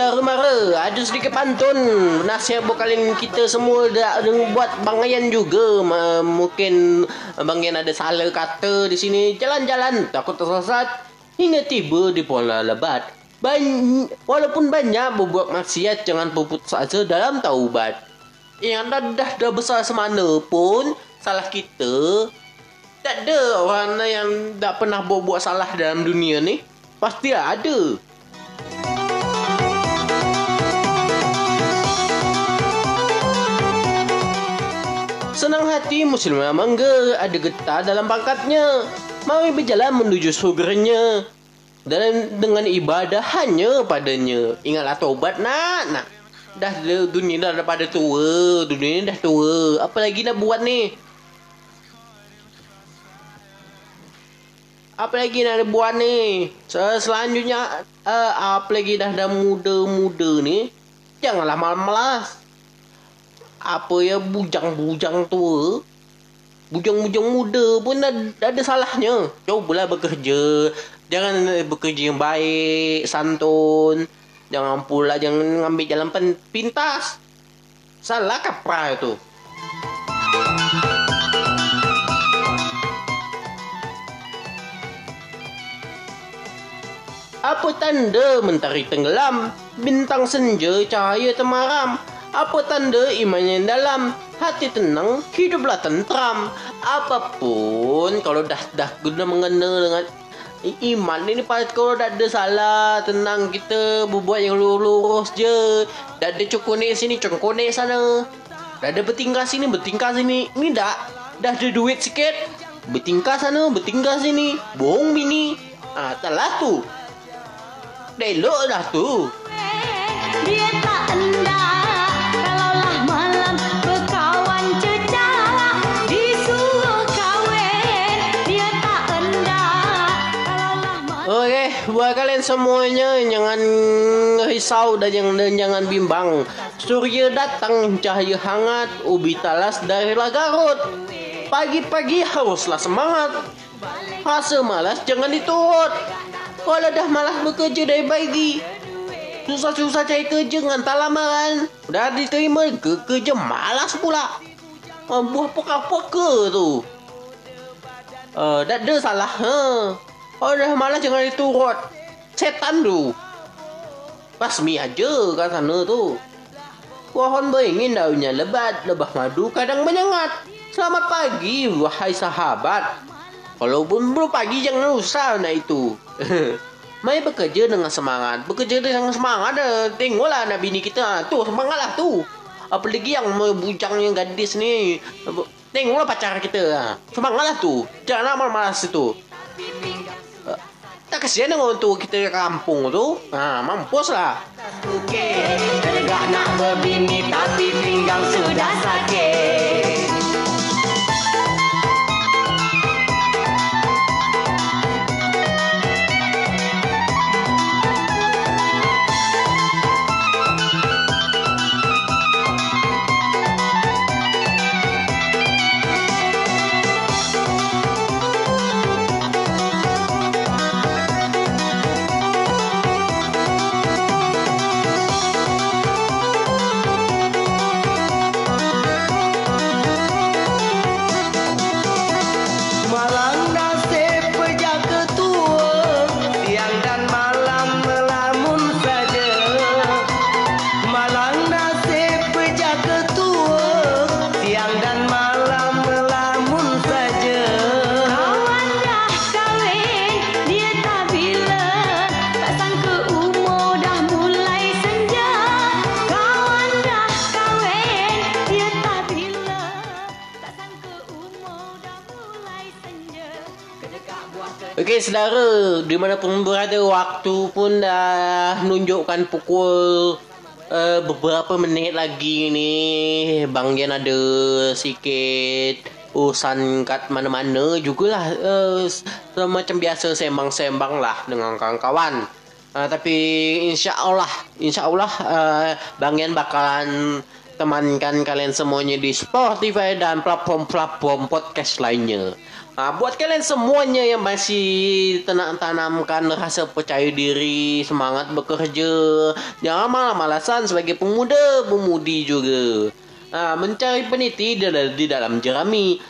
Saudara mara ada sedikit pantun. Nasihat buat kalian kita semua dah buat Bang Ayan juga mungkin Bang Ayan ada salah kata di sini. Jalan-jalan takut tersesat. Hingga tiba di pola lebat. Ban walaupun banyak berbuat maksiat jangan berputus asa dalam taubat. Yang dah, dah, dah besar semana pun salah kita. Tak ada orang yang tak pernah buat-buat salah dalam dunia ni. Pasti ada Senang hati muslimah mangga ada getah dalam pangkatnya. Mari berjalan menuju surganya. Dan dengan ibadah hanya padanya. Ingatlah tobat nak, nak. Dah dunia dah pada tua. Dunia ni dah tua. Apa lagi nak buat ni? Apa lagi nak buat ni? Selanjutnya, uh, apa lagi dah dah muda-muda ni? Janganlah malas-malas apa ya bujang-bujang tua bujang-bujang muda pun ada, ada salahnya cubalah bekerja Jangan bekerja yang baik, santun. Jangan pula jangan ngambil jalan pen- pintas. Salah kaprah itu. Apa tanda mentari tenggelam, bintang senja cahaya temaram? Apa tanda iman yang dalam, hati tenang, hiduplah tentram. Apapun kalau dah dah guna mengena dengan iman ini pas kalau dah ada salah tenang kita berbuat yang lurus je. Dah ada cokonek sini, cokonek sana. Dah ada bertingkah sini, bertingkah sini. Ini dah dah ada duit sikit. Bertingkah sana, bertingkah sini. Bohong bini. Ah, salah tu. Dah elok dah tu. Kalian semuanya jangan risau dan jangan, jangan bimbang. Surya datang cahaya hangat, ubi talas darilah Garut. Pagi-pagi haruslah semangat. Rasa malas jangan diturut. Kalau dah malas bekerja dari pagi, susah-susah cari kerja ngantar lamaran. Dah diterima ke kerja malas pula. Ah, buah poka-poka tu. Uh, dah ada salah. Ha. Oh dah malas jangan diturut. Setan tu. Basmi aja kat sana tu. Pohon beringin daunnya lebat, lebah madu kadang menyengat. Selamat pagi, wahai sahabat. Kalau belum pagi jangan usah nak itu. Mari bekerja dengan semangat. Bekerja dengan semangat dah. Tengoklah anak bini kita. Ha, tu semangatlah tu. Apalagi yang bujang yang gadis ni. Tengoklah pacar kita. Ha. Semangatlah tu. Jangan malas-malas itu. Tak kasihan dengan untuk kita ke kampung tu. Ha, mampus lah. Tegak nak berbini tapi pinggang sudah sakit. Saudara, di mana pun berada waktu pun dah nunjukkan pukul uh, beberapa minit lagi ni Bang Jan ada sikit urusan kat mana-mana jugalah uh, macam biasa sembang-sembang lah dengan kawan-kawan. Uh, tapi insya-Allah, insya-Allah uh, Bang Jan bakalan temankan kalian semuanya di Spotify dan platform-platform podcast lainnya. Ha, buat kalian semuanya yang masih tanam-tanamkan rasa percaya diri, semangat bekerja, jangan malas-malasan sebagai pemuda, pemudi juga. Ha, mencari peniti di dalam jerami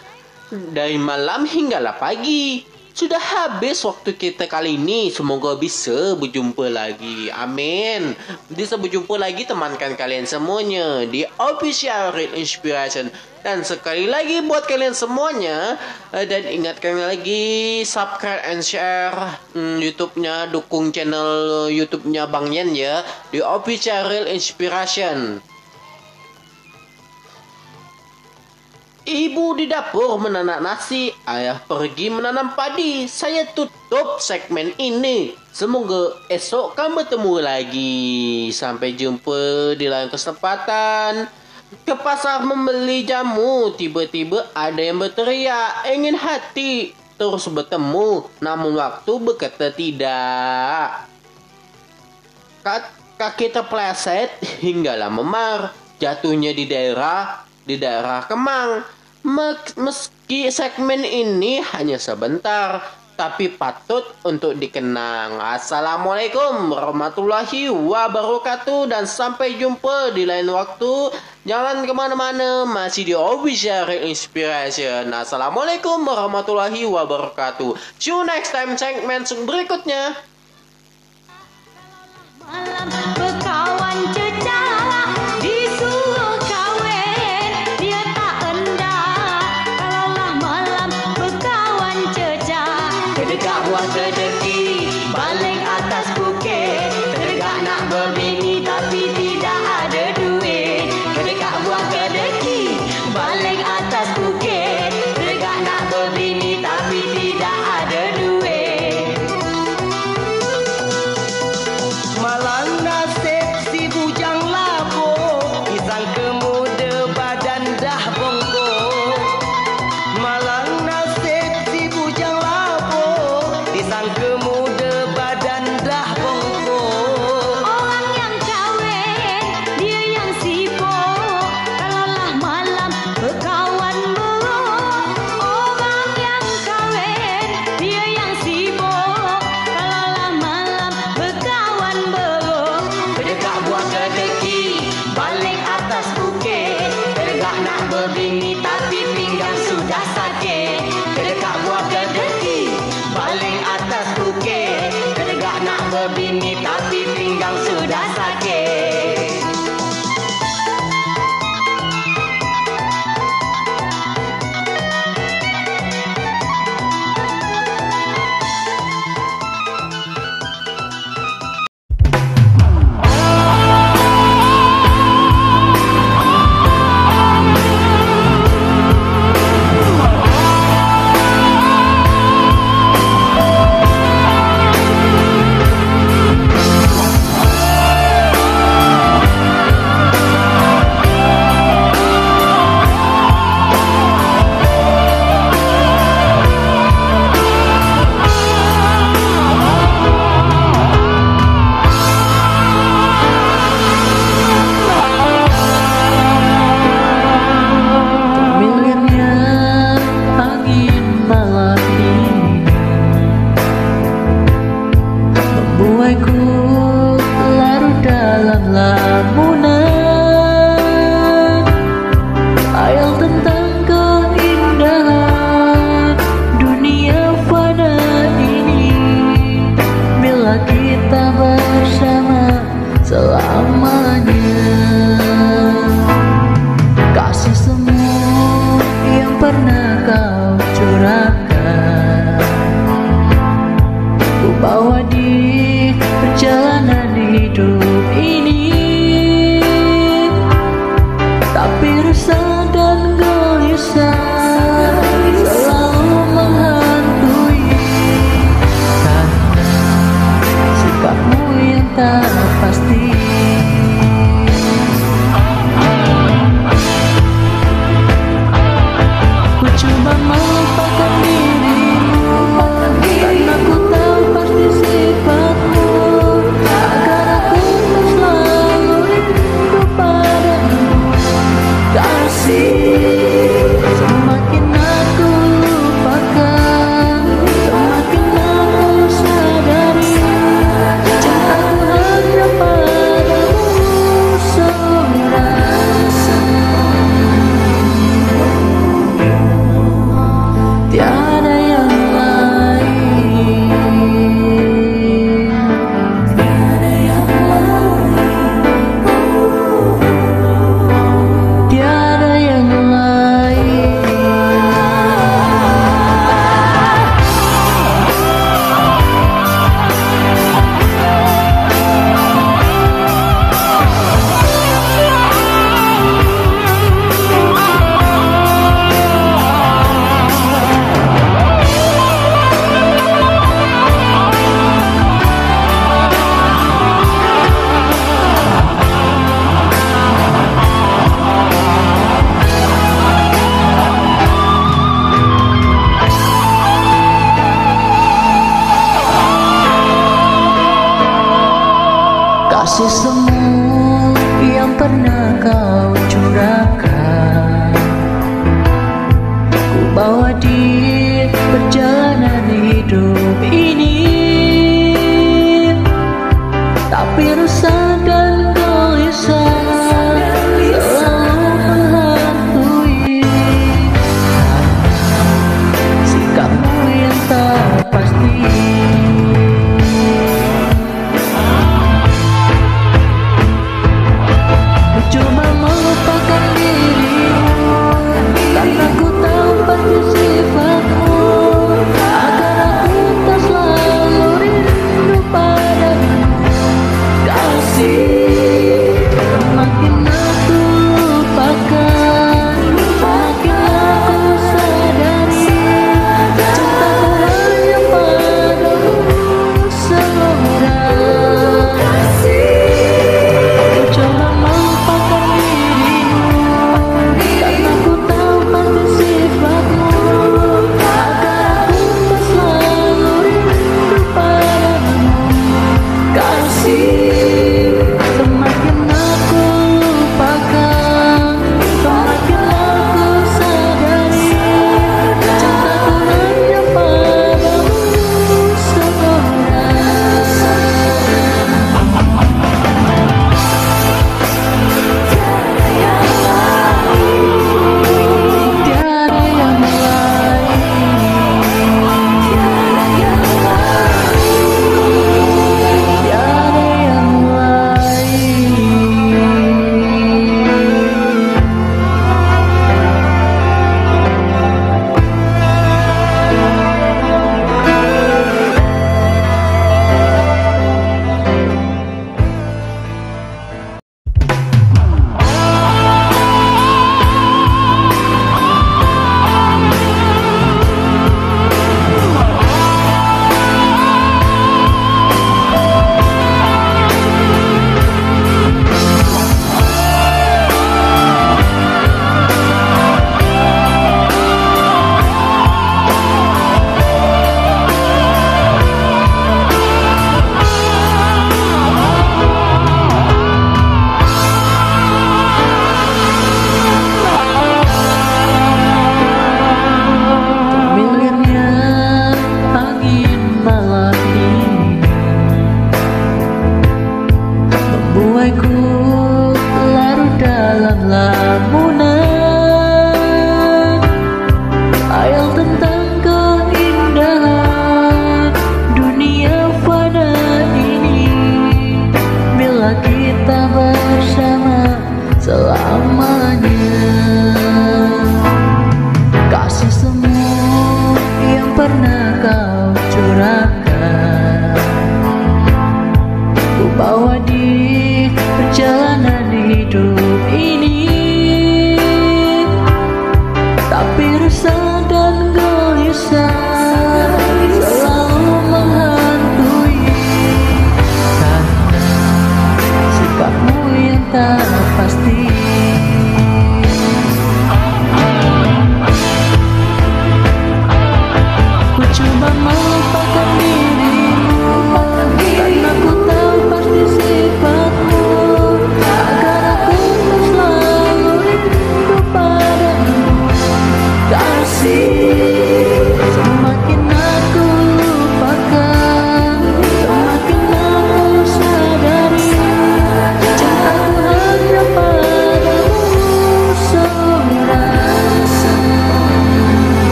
dari malam hinggalah pagi. Sudah habis waktu kita kali ini. Semoga bisa berjumpa lagi. Amin. Bisa berjumpa lagi temankan kalian semuanya di Official Real Inspiration. Dan sekali lagi buat kalian semuanya eh, dan ingatkan lagi subscribe and share hmm, YouTube-nya, dukung channel YouTube-nya Bang Yen ya di Official Real Inspiration. Ibu di dapur menanak nasi, ayah pergi menanam padi. Saya tutup segmen ini. Semoga esok kan bertemu lagi. Sampai jumpa di lain kesempatan. Ke pasar membeli jamu, tiba-tiba ada yang berteriak. Ingin hati terus bertemu, namun waktu berkata tidak. Kaki terpleset hinggalah memar. Jatuhnya di daerah di daerah Kemang. Meski segmen ini hanya sebentar, tapi patut untuk dikenang. Assalamualaikum warahmatullahi wabarakatuh dan sampai jumpa di lain waktu. Jangan ke mana-mana, masih di Official Inspiration. Assalamualaikum warahmatullahi wabarakatuh. See you next time segmen berikutnya. Malam berkawan secara xa đến gối xa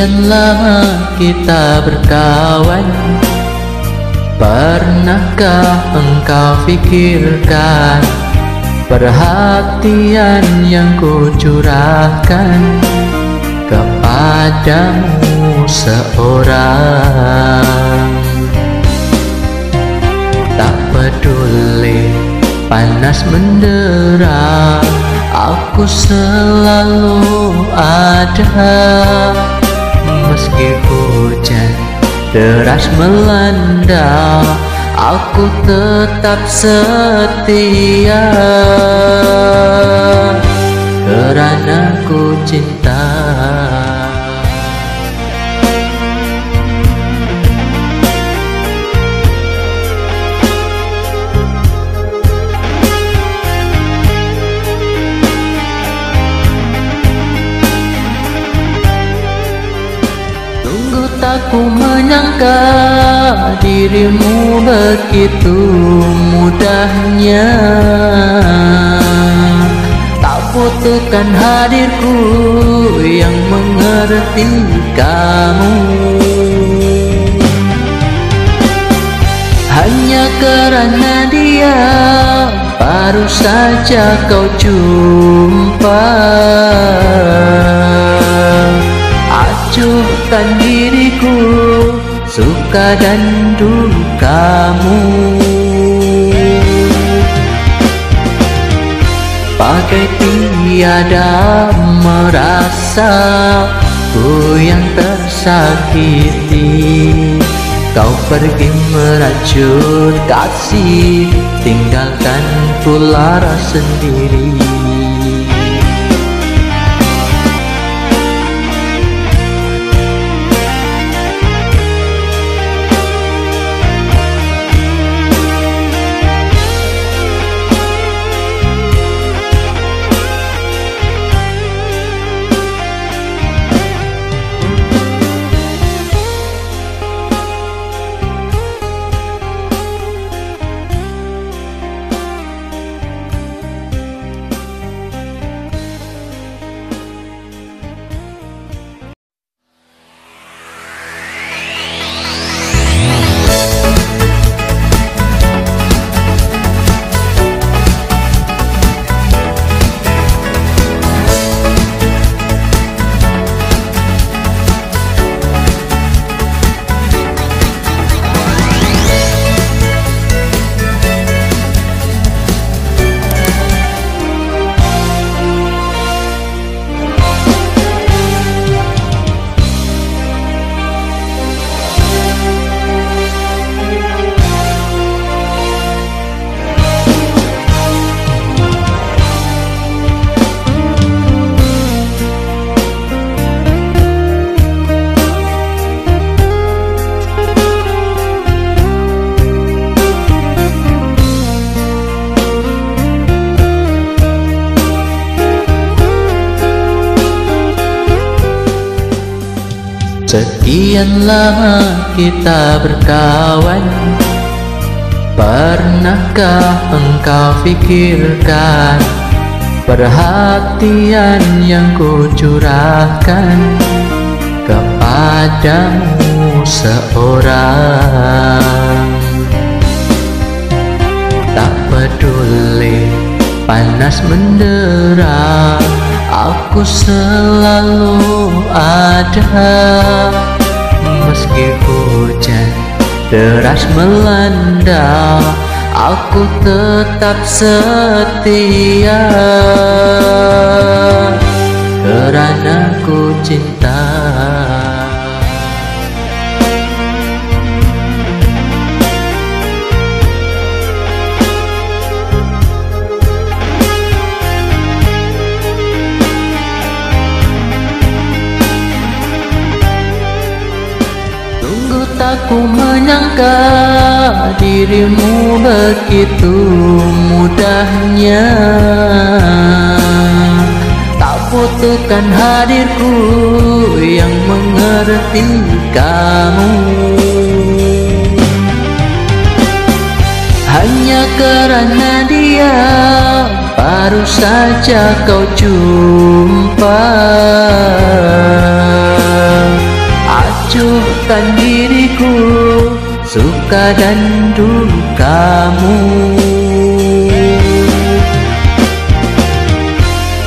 Sekian lama kita berkawan Pernahkah engkau pikirkan Perhatian yang ku curahkan Kepadamu seorang? Tak peduli panas mendera Aku selalu ada Meski hujan deras melanda Aku tetap setia. Kerana ku cinta Sungguh tak ku menyangka dirimu begitu mudahnya. Tak butuhkan hadirku yang mengerti kamu. Hanya kerana dia baru saja kau jumpa Acuhkan diriku suka dan dukamu. Bagai tiada merasa ku yang tersakiti. Kau pergi meracun kasih Tinggalkan ku lara sendiri Sekian lama kita berkawan Pernahkah engkau pikirkan Perhatian yang ku curahkan Kepadamu seorang? Tak peduli panas mendera Aku selalu ada Meski hujan deras melanda Aku tetap setia. Kerana ku cinta ku menyangka dirimu begitu mudahnya. Tak butuhkan hadirku yang mengerti kamu. Hanya kerana dia baru saja kau jumpa acuhkan diriku Suka dan dukamu.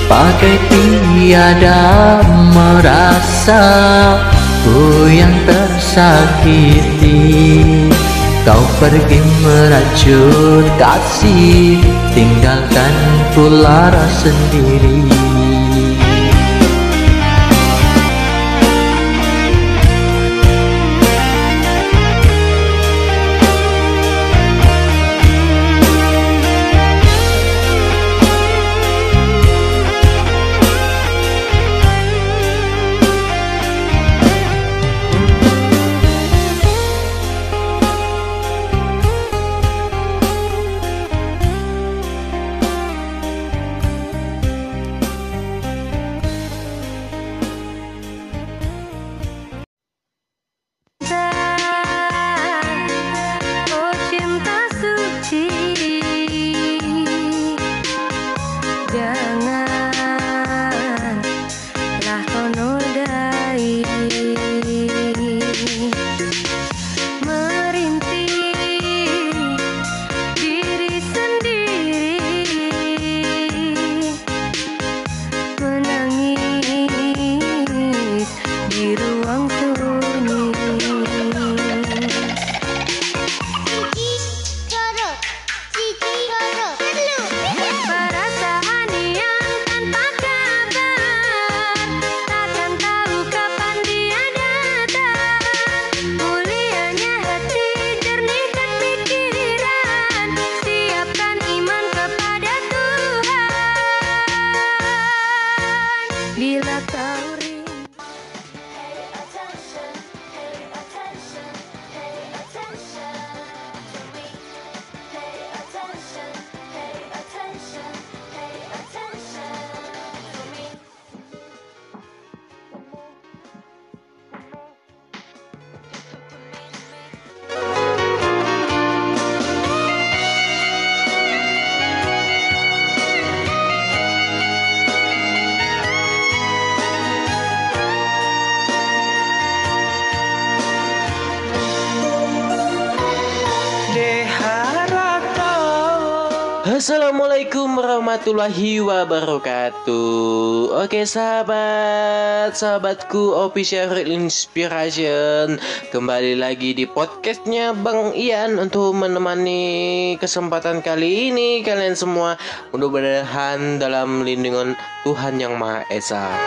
Pakai tiada merasa Ku yang tersakiti. Kau pergi merajut kasih Tinggalkan ku lara sendiri. Warahmatullahi wabarakatuh. Oke sahabat Sahabatku Official Inspiration. Kembali lagi di podcastnya Bang Ian Untuk menemani kesempatan kali ini Kalian semua. Mudah-mudahan dalam lindungan Tuhan Yang Maha Esa.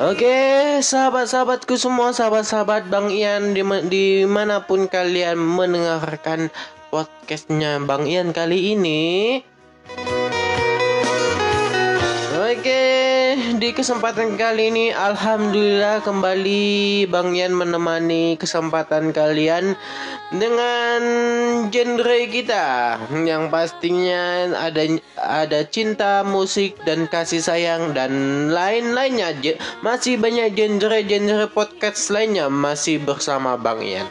Oke, sahabat-sahabatku semua, sahabat-sahabat Bang Ian dim- di mana pun kalian mendengarkan podcastnya Bang Ian kali ini. Oke, di kesempatan kali ini Alhamdulillah kembali Bang Ian menemani kesempatan kalian dengan genre kita yang pastinya ada ada cinta, musik dan kasih sayang dan lain-lainnya. Masih banyak genre-genre podcast lainnya masih bersama Bang Ian.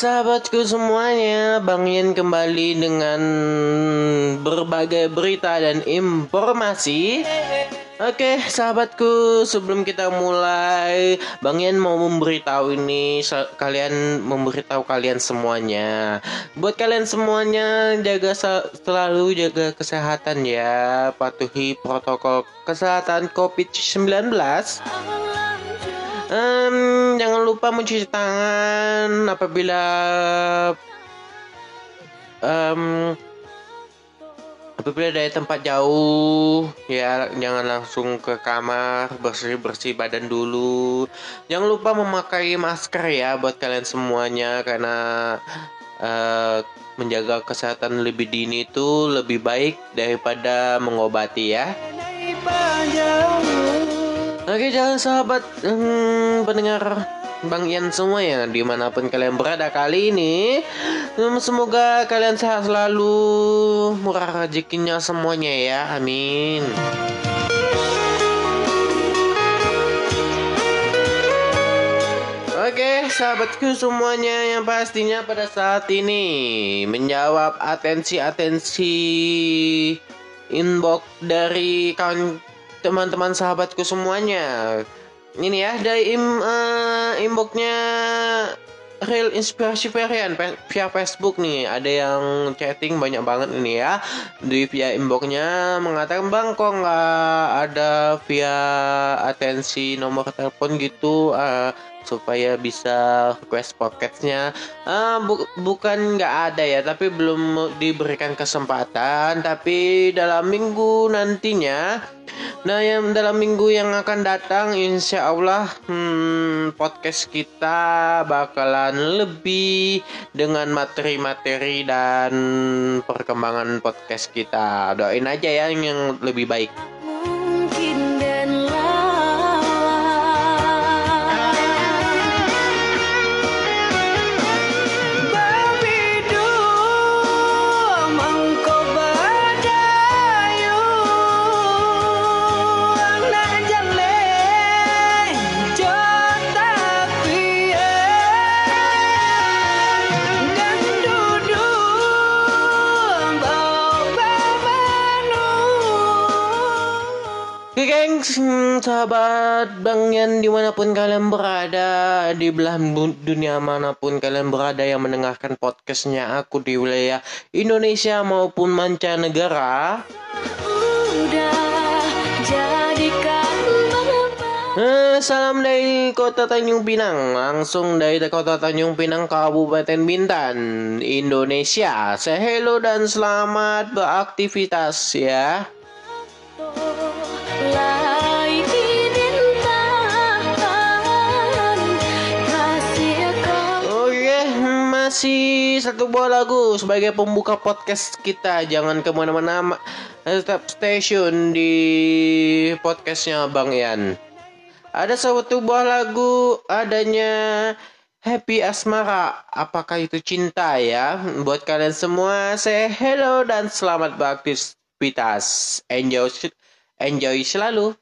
Sahabatku semuanya, Bang Ian kembali dengan berbagai berita dan informasi. Oke, sahabatku, sebelum kita mulai, Bang Ian mau memberitahu ini kalian memberitahu kalian semuanya. Buat kalian semuanya jaga selalu jaga kesehatan ya, patuhi protokol kesehatan COVID-19. Em, jangan lupa mencuci tangan apabila em, apabila dari tempat jauh. Ya jangan langsung ke kamar bersih bersih badan dulu. Jangan lupa memakai masker ya buat kalian semuanya karena eh, menjaga kesehatan lebih dini itu lebih baik daripada mengobati ya Oke jangan sahabat hmm, pendengar Bang Ian semua ya di mana pun kalian berada kali ini. Hmm, Semoga kalian sehat selalu Murah rezekinya semuanya ya Amin. Oke, sahabatku semuanya yang pastinya pada saat ini menjawab atensi-atensi inbox dari kawan teman-teman sahabatku semuanya. Ini ya dari im, eh, inboxnya Real Inspirasi Varian via Facebook nih ada yang chatting banyak banget ini ya di via inboxnya mengatakan bang kok nggak ada via atensi nomor telepon gitu eh, supaya bisa request pocketnya. Ah, bu- bukan nggak ada ya tapi belum diberikan kesempatan. Tapi dalam minggu nantinya nah yang dalam minggu yang akan datang insya Allah hmm, podcast kita bakalan lebih dengan materi-materi dan perkembangan podcast kita. Doain aja ya yang lebih baik sahabat Bang Yan di mana pun kalian berada Di belahan bu- dunia mana pun kalian berada yang mendengarkan podcastnya aku di wilayah Indonesia maupun mancanegara. Eh, Salam dari kota Tanjung Pinang Langsung dari kota Tanjung Pinang Kabupaten Bintan Indonesia. Say dan selamat beraktivitas ya masih satu buah lagu sebagai pembuka podcast kita. Jangan ke mana-mana, ma- tetap station di podcastnya Bang Ian. Ada satu buah lagu adanya Happy Asmara. Apakah itu cinta ya? Buat kalian semua, saya hello dan selamat beraktivitas. Enjoy, enjoy selalu.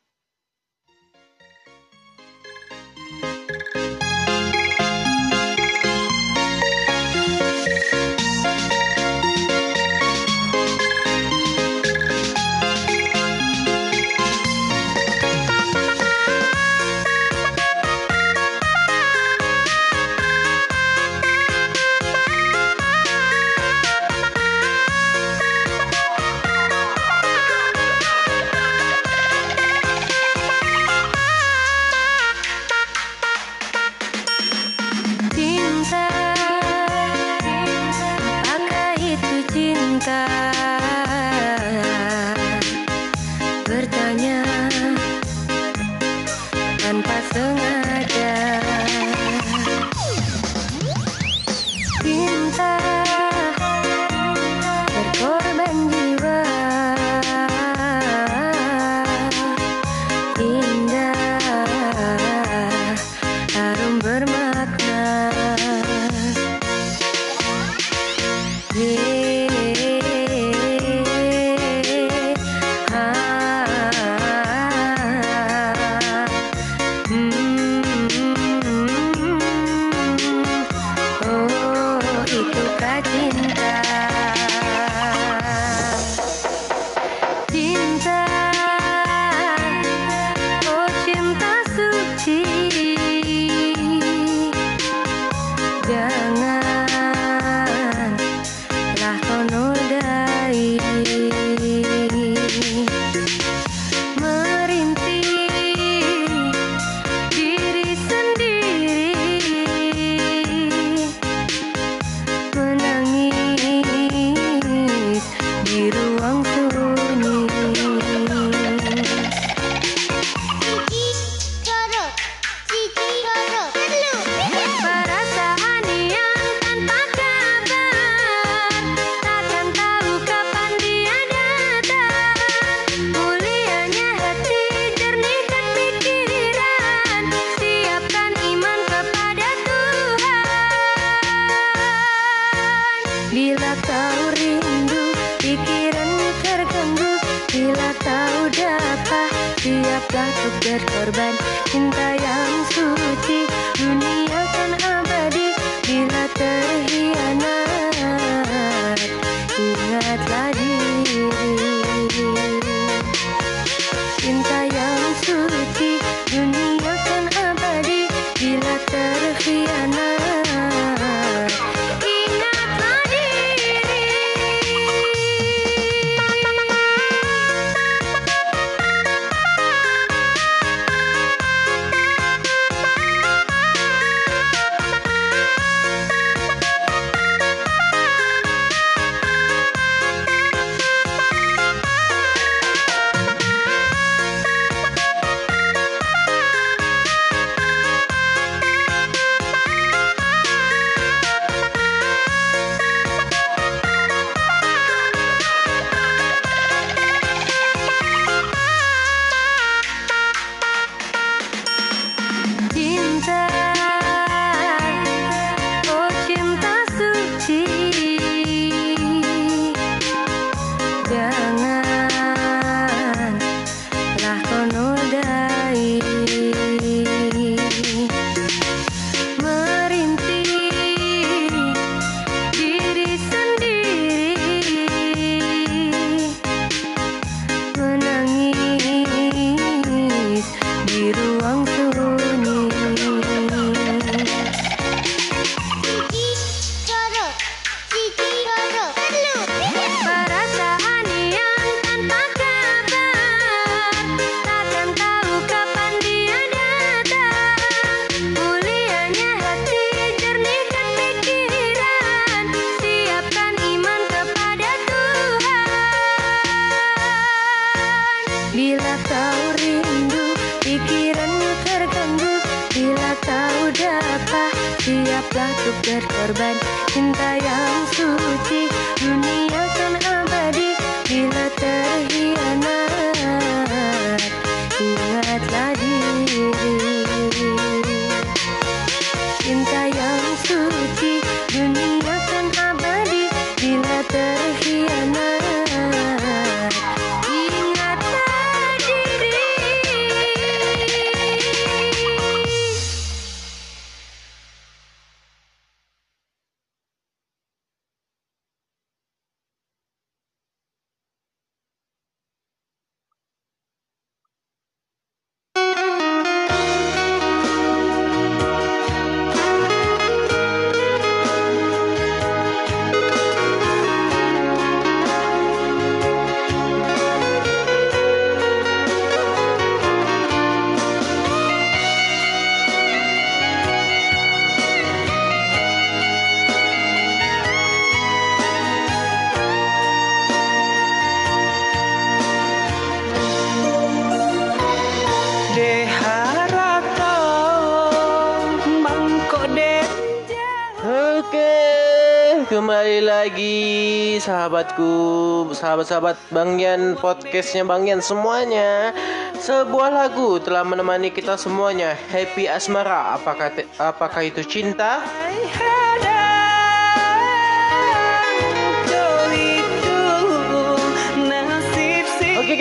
Sahabatku, sahabat-sahabat Bang Yan, podcastnya Bang Yan semuanya. Sebuah lagu telah menemani kita semuanya. Happy Asmara, apakah apakah itu cinta? Oke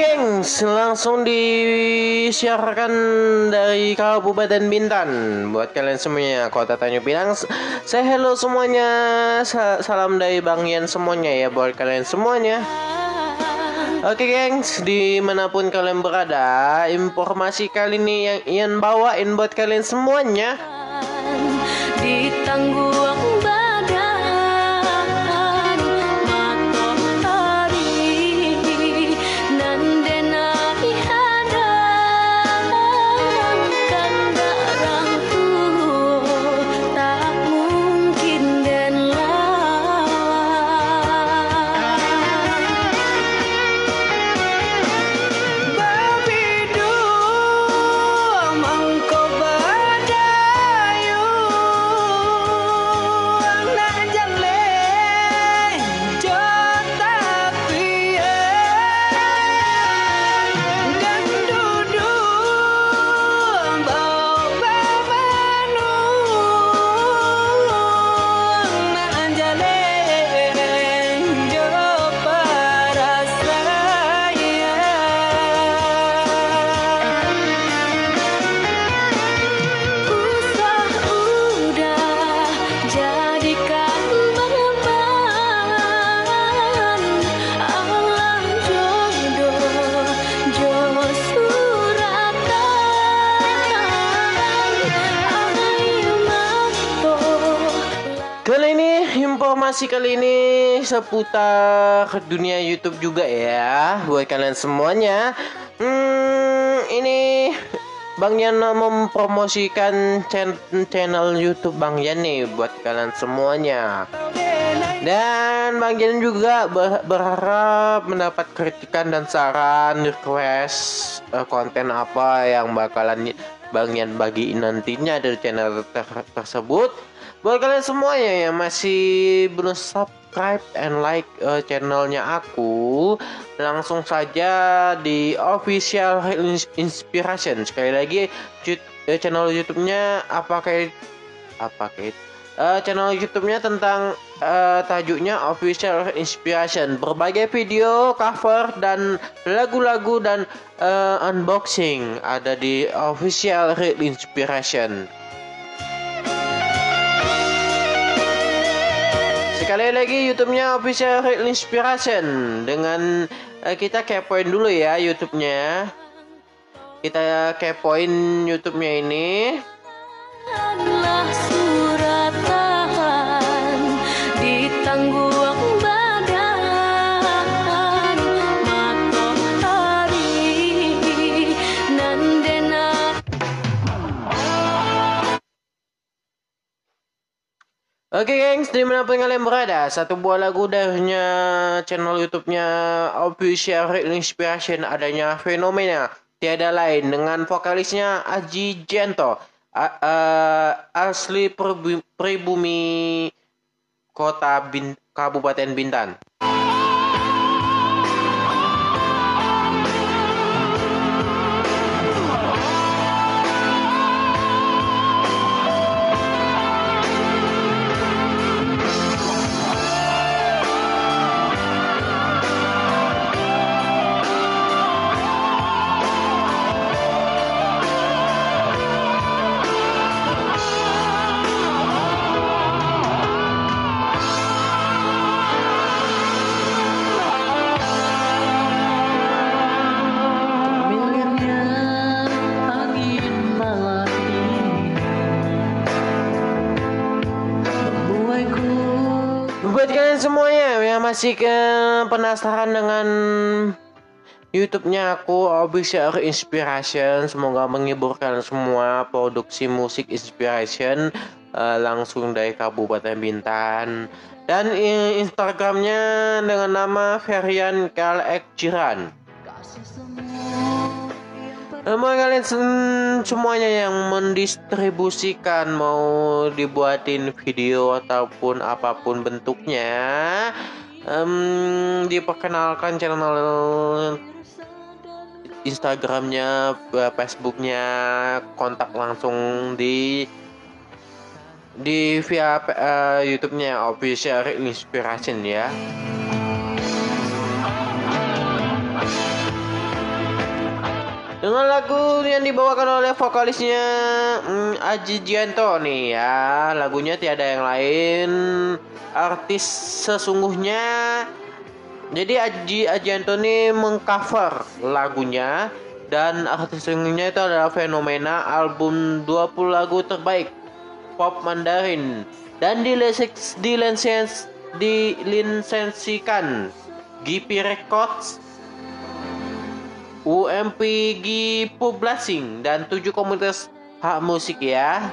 gengs, langsung disiarkan dari Kabupaten Bintan. Buat kalian semuanya, Kota Tanjung Pinang Saya hello semuanya. Sa- Salam dari Bang Yan semuanya ya Buat kalian semuanya. Oke gengs, di mana pun kalian berada Informasi kali ini yang Ian bawain buat kalian semuanya informasi kali ini seputar dunia YouTube juga ya buat kalian semuanya. Hmm, ini Bang Yan mempromosikan chan- channel YouTube Bang Yan nih buat kalian semuanya. Dan Bang Yan juga ber- berharap mendapat kritikan dan saran request eh, konten apa yang bakalan Bang Yan bagiin nantinya dari channel ter- tersebut. Buat kalian semuanya yang masih belum subscribe and like eh, channelnya aku, langsung saja di official Ins- inspiration. Sekali lagi eh, channel YouTube-nya apa kayak apa kayak eh, channel YouTube-nya tentang eh, tajuknya Official Inspiration. Berbagai video, cover dan lagu-lagu dan eh, unboxing ada di Official Real Inspiration. Sekali lagi YouTube-nya Official Real Inspiration dengan eh, kita kepoin dulu ya YouTube-nya. Kita kepoin YouTube-nya ini. Oke gengs, di mana pun kalian berada, satu buah lagu darinya channel YouTube-nya Official Real Inspiration adanya fenomena tiada lain dengan vokalisnya Aji Jento, A- eh, asli Pribu- pribumi kota Bin- Kabupaten Bintan. Masih ke penasaran dengan YouTube-nya aku Official Inspiration semoga menghibur kalian semua produksi musik inspiration eh, langsung dari Kabupaten Bintan dan Instagramnya dengan nama Ferian Kalek Jiran. Semua kalian sem- semuanya yang mendistribusikan mau dibuatin video ataupun apa pun bentuknya em, diperkenalkan channel Instagramnya, eh, Facebooknya, kontak langsung di di via eh, YouTube-nya Official Inspiration ya. Dengan lagu yang dibawakan oleh vokalisnya mm, Aji Gianto nih ya. Lagunya tiada yang lain. Artis sesungguhnya. Jadi Aji Ajianto ini mengcover lagunya. Dan artis sesungguhnya itu adalah Fenomena Album 20 lagu terbaik Pop Mandarin. Dan dileseks, dilensens, dilisensikan GP Records UMPG Publishing dan 7 komunitas hak musik ya.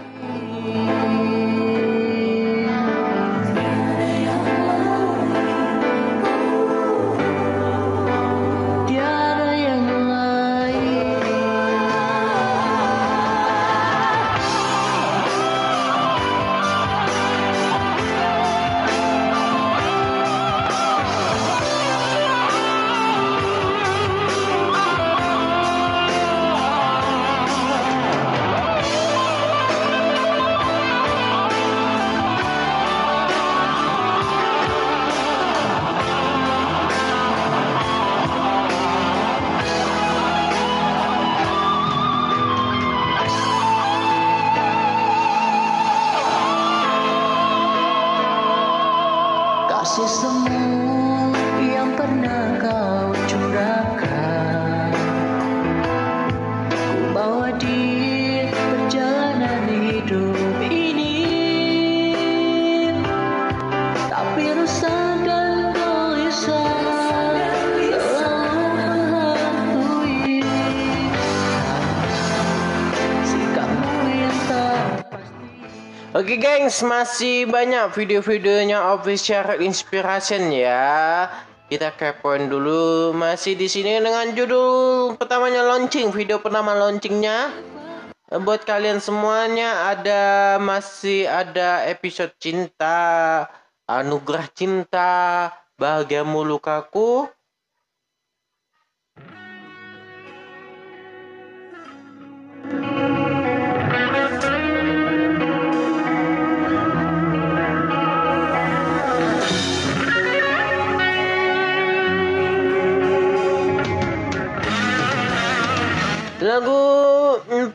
Oke gengs, masih banyak video-videonya official inspiration ya. Kita kepoin dulu masih di sini dengan judul pertamanya launching, video pertama launchingnya. Buat kalian semuanya ada masih ada episode cinta, anugerah cinta, bahagiamu lukaku.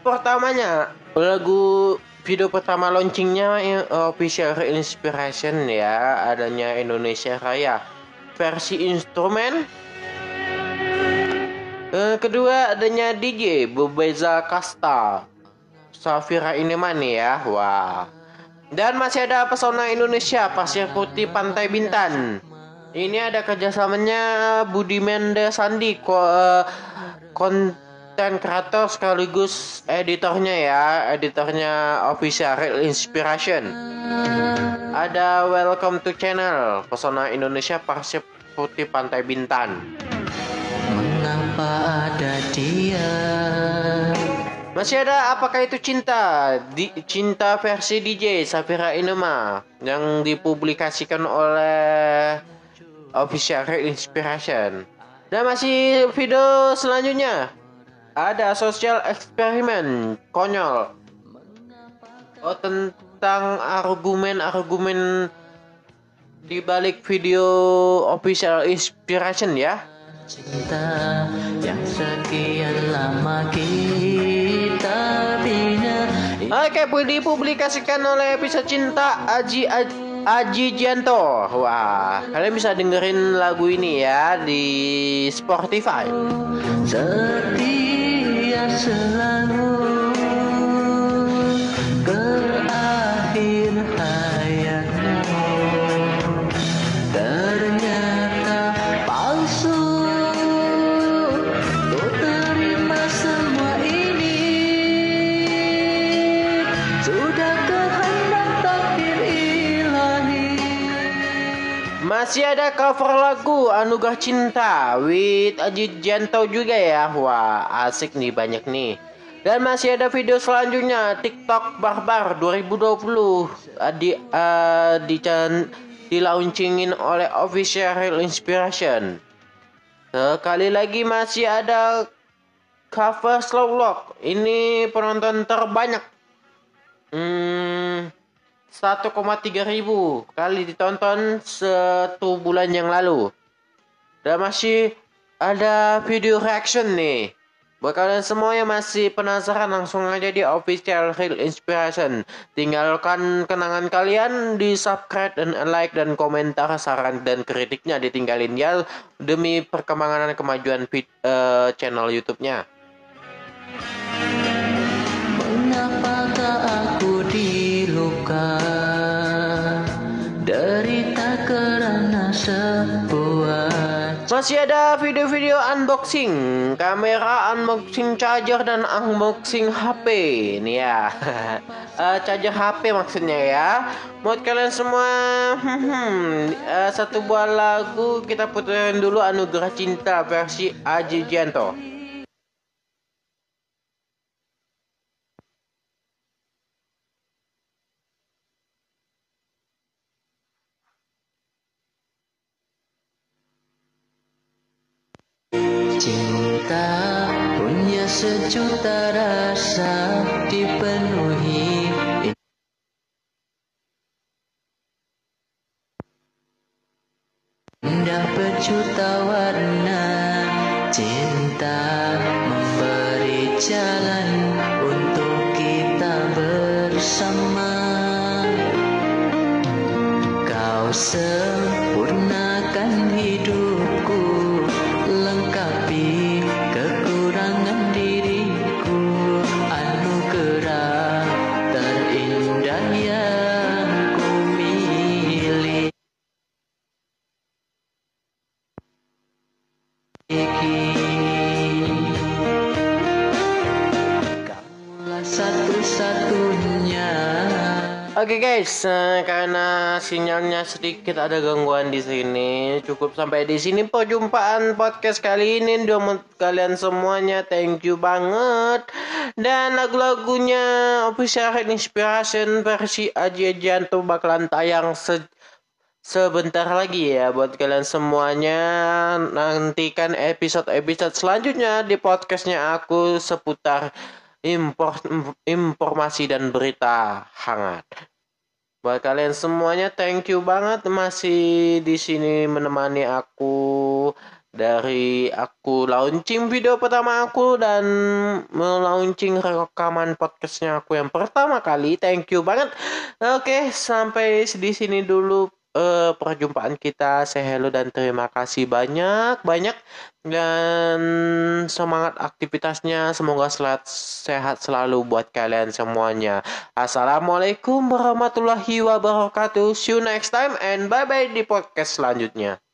Pertamanya, lagu video pertama launchingnya eh, official inspiration ya, adanya Indonesia Raya versi instrumen. Eh, kedua adanya DJ Bebeza Kasta, Safira Inemani ya, wah. Dan masih ada pesona Indonesia Pasir Putih Pantai Bintan. Ini ada kerjasamanya Budi Mendes Sandi ko, eh, konten kreator sekaligus editornya ya, editornya official Real Inspiration. Ada Welcome to Channel Pesona Indonesia Pasir Putih Pantai Bintan. Mengapa ada dia Masih ada apakah itu cinta? Di, cinta versi DJ Safira Inema yang dipublikasikan oleh Official Real Inspiration. Dan masih video selanjutnya ada social eksperimen konyol. Oh tentang argumen-argumen di balik video Official Inspiration ya. Cinta yang sekian lama kita bina Oke, dipublikasikan oleh episode cinta Aji Aji, Aji Gianto. Wah, kalian bisa dengerin lagu ini ya di Spotify. Setia selalu Masih ada cover lagu Anugerah Cinta with Aji Gianto juga ya. Wah, asik nih banyak nih. Dan masih ada video selanjutnya TikTok Barbar 2020 uh, di uh, di di launchingin oleh Official Inspiration. Sekali lagi masih ada cover Slow Lock. Ini penonton terbanyak. Hmm, 1,3 ribu kali ditonton satu bulan yang lalu. Dan masih ada video reaction nih. Buat kalian semua yang masih penasaran langsung aja di official Real Inspiration. Tinggalkan kenangan kalian di subscribe dan like dan komentar saran dan kritiknya ditinggalin ya demi perkembangan dan kemajuan vid- eh, channel YouTube-nya. Mengapakah aku Masih ada video-video unboxing, kamera unboxing charger dan unboxing HP. Nih ya, Eh, charger HP maksudnya ya. Buat kalian semua, eh, satu buah lagu kita puterin dulu Anugerah Cinta versi Aji Gianto. Sejuta rasa dipenuhi. Indah berjuta warna guys, eh, karena sinyalnya sedikit ada gangguan di sini, cukup sampai di sini perjumpaan podcast kali ini. Untuk kalian semuanya, thank you banget. Dan lagu-lagunya official Inspiration versi Aji Janto bakalan tayang se sebentar lagi ya buat kalian semuanya. Nantikan episode-episode selanjutnya di podcastnya aku seputar impor, informasi dan berita hangat. Buat kalian semuanya, thank you banget masih di sini menemani aku dari aku launching video pertama aku dan melaunching rekaman podcastnya aku yang pertama kali. Thank you banget. Oke, sampai di sini dulu eh, perjumpaan kita. Say hello dan terima kasih banyak banyak dan semangat aktivitasnya. Semoga selat, sehat selalu buat kalian semuanya. Assalamualaikum warahmatullahi wabarakatuh. See you next time and bye bye di podcast selanjutnya.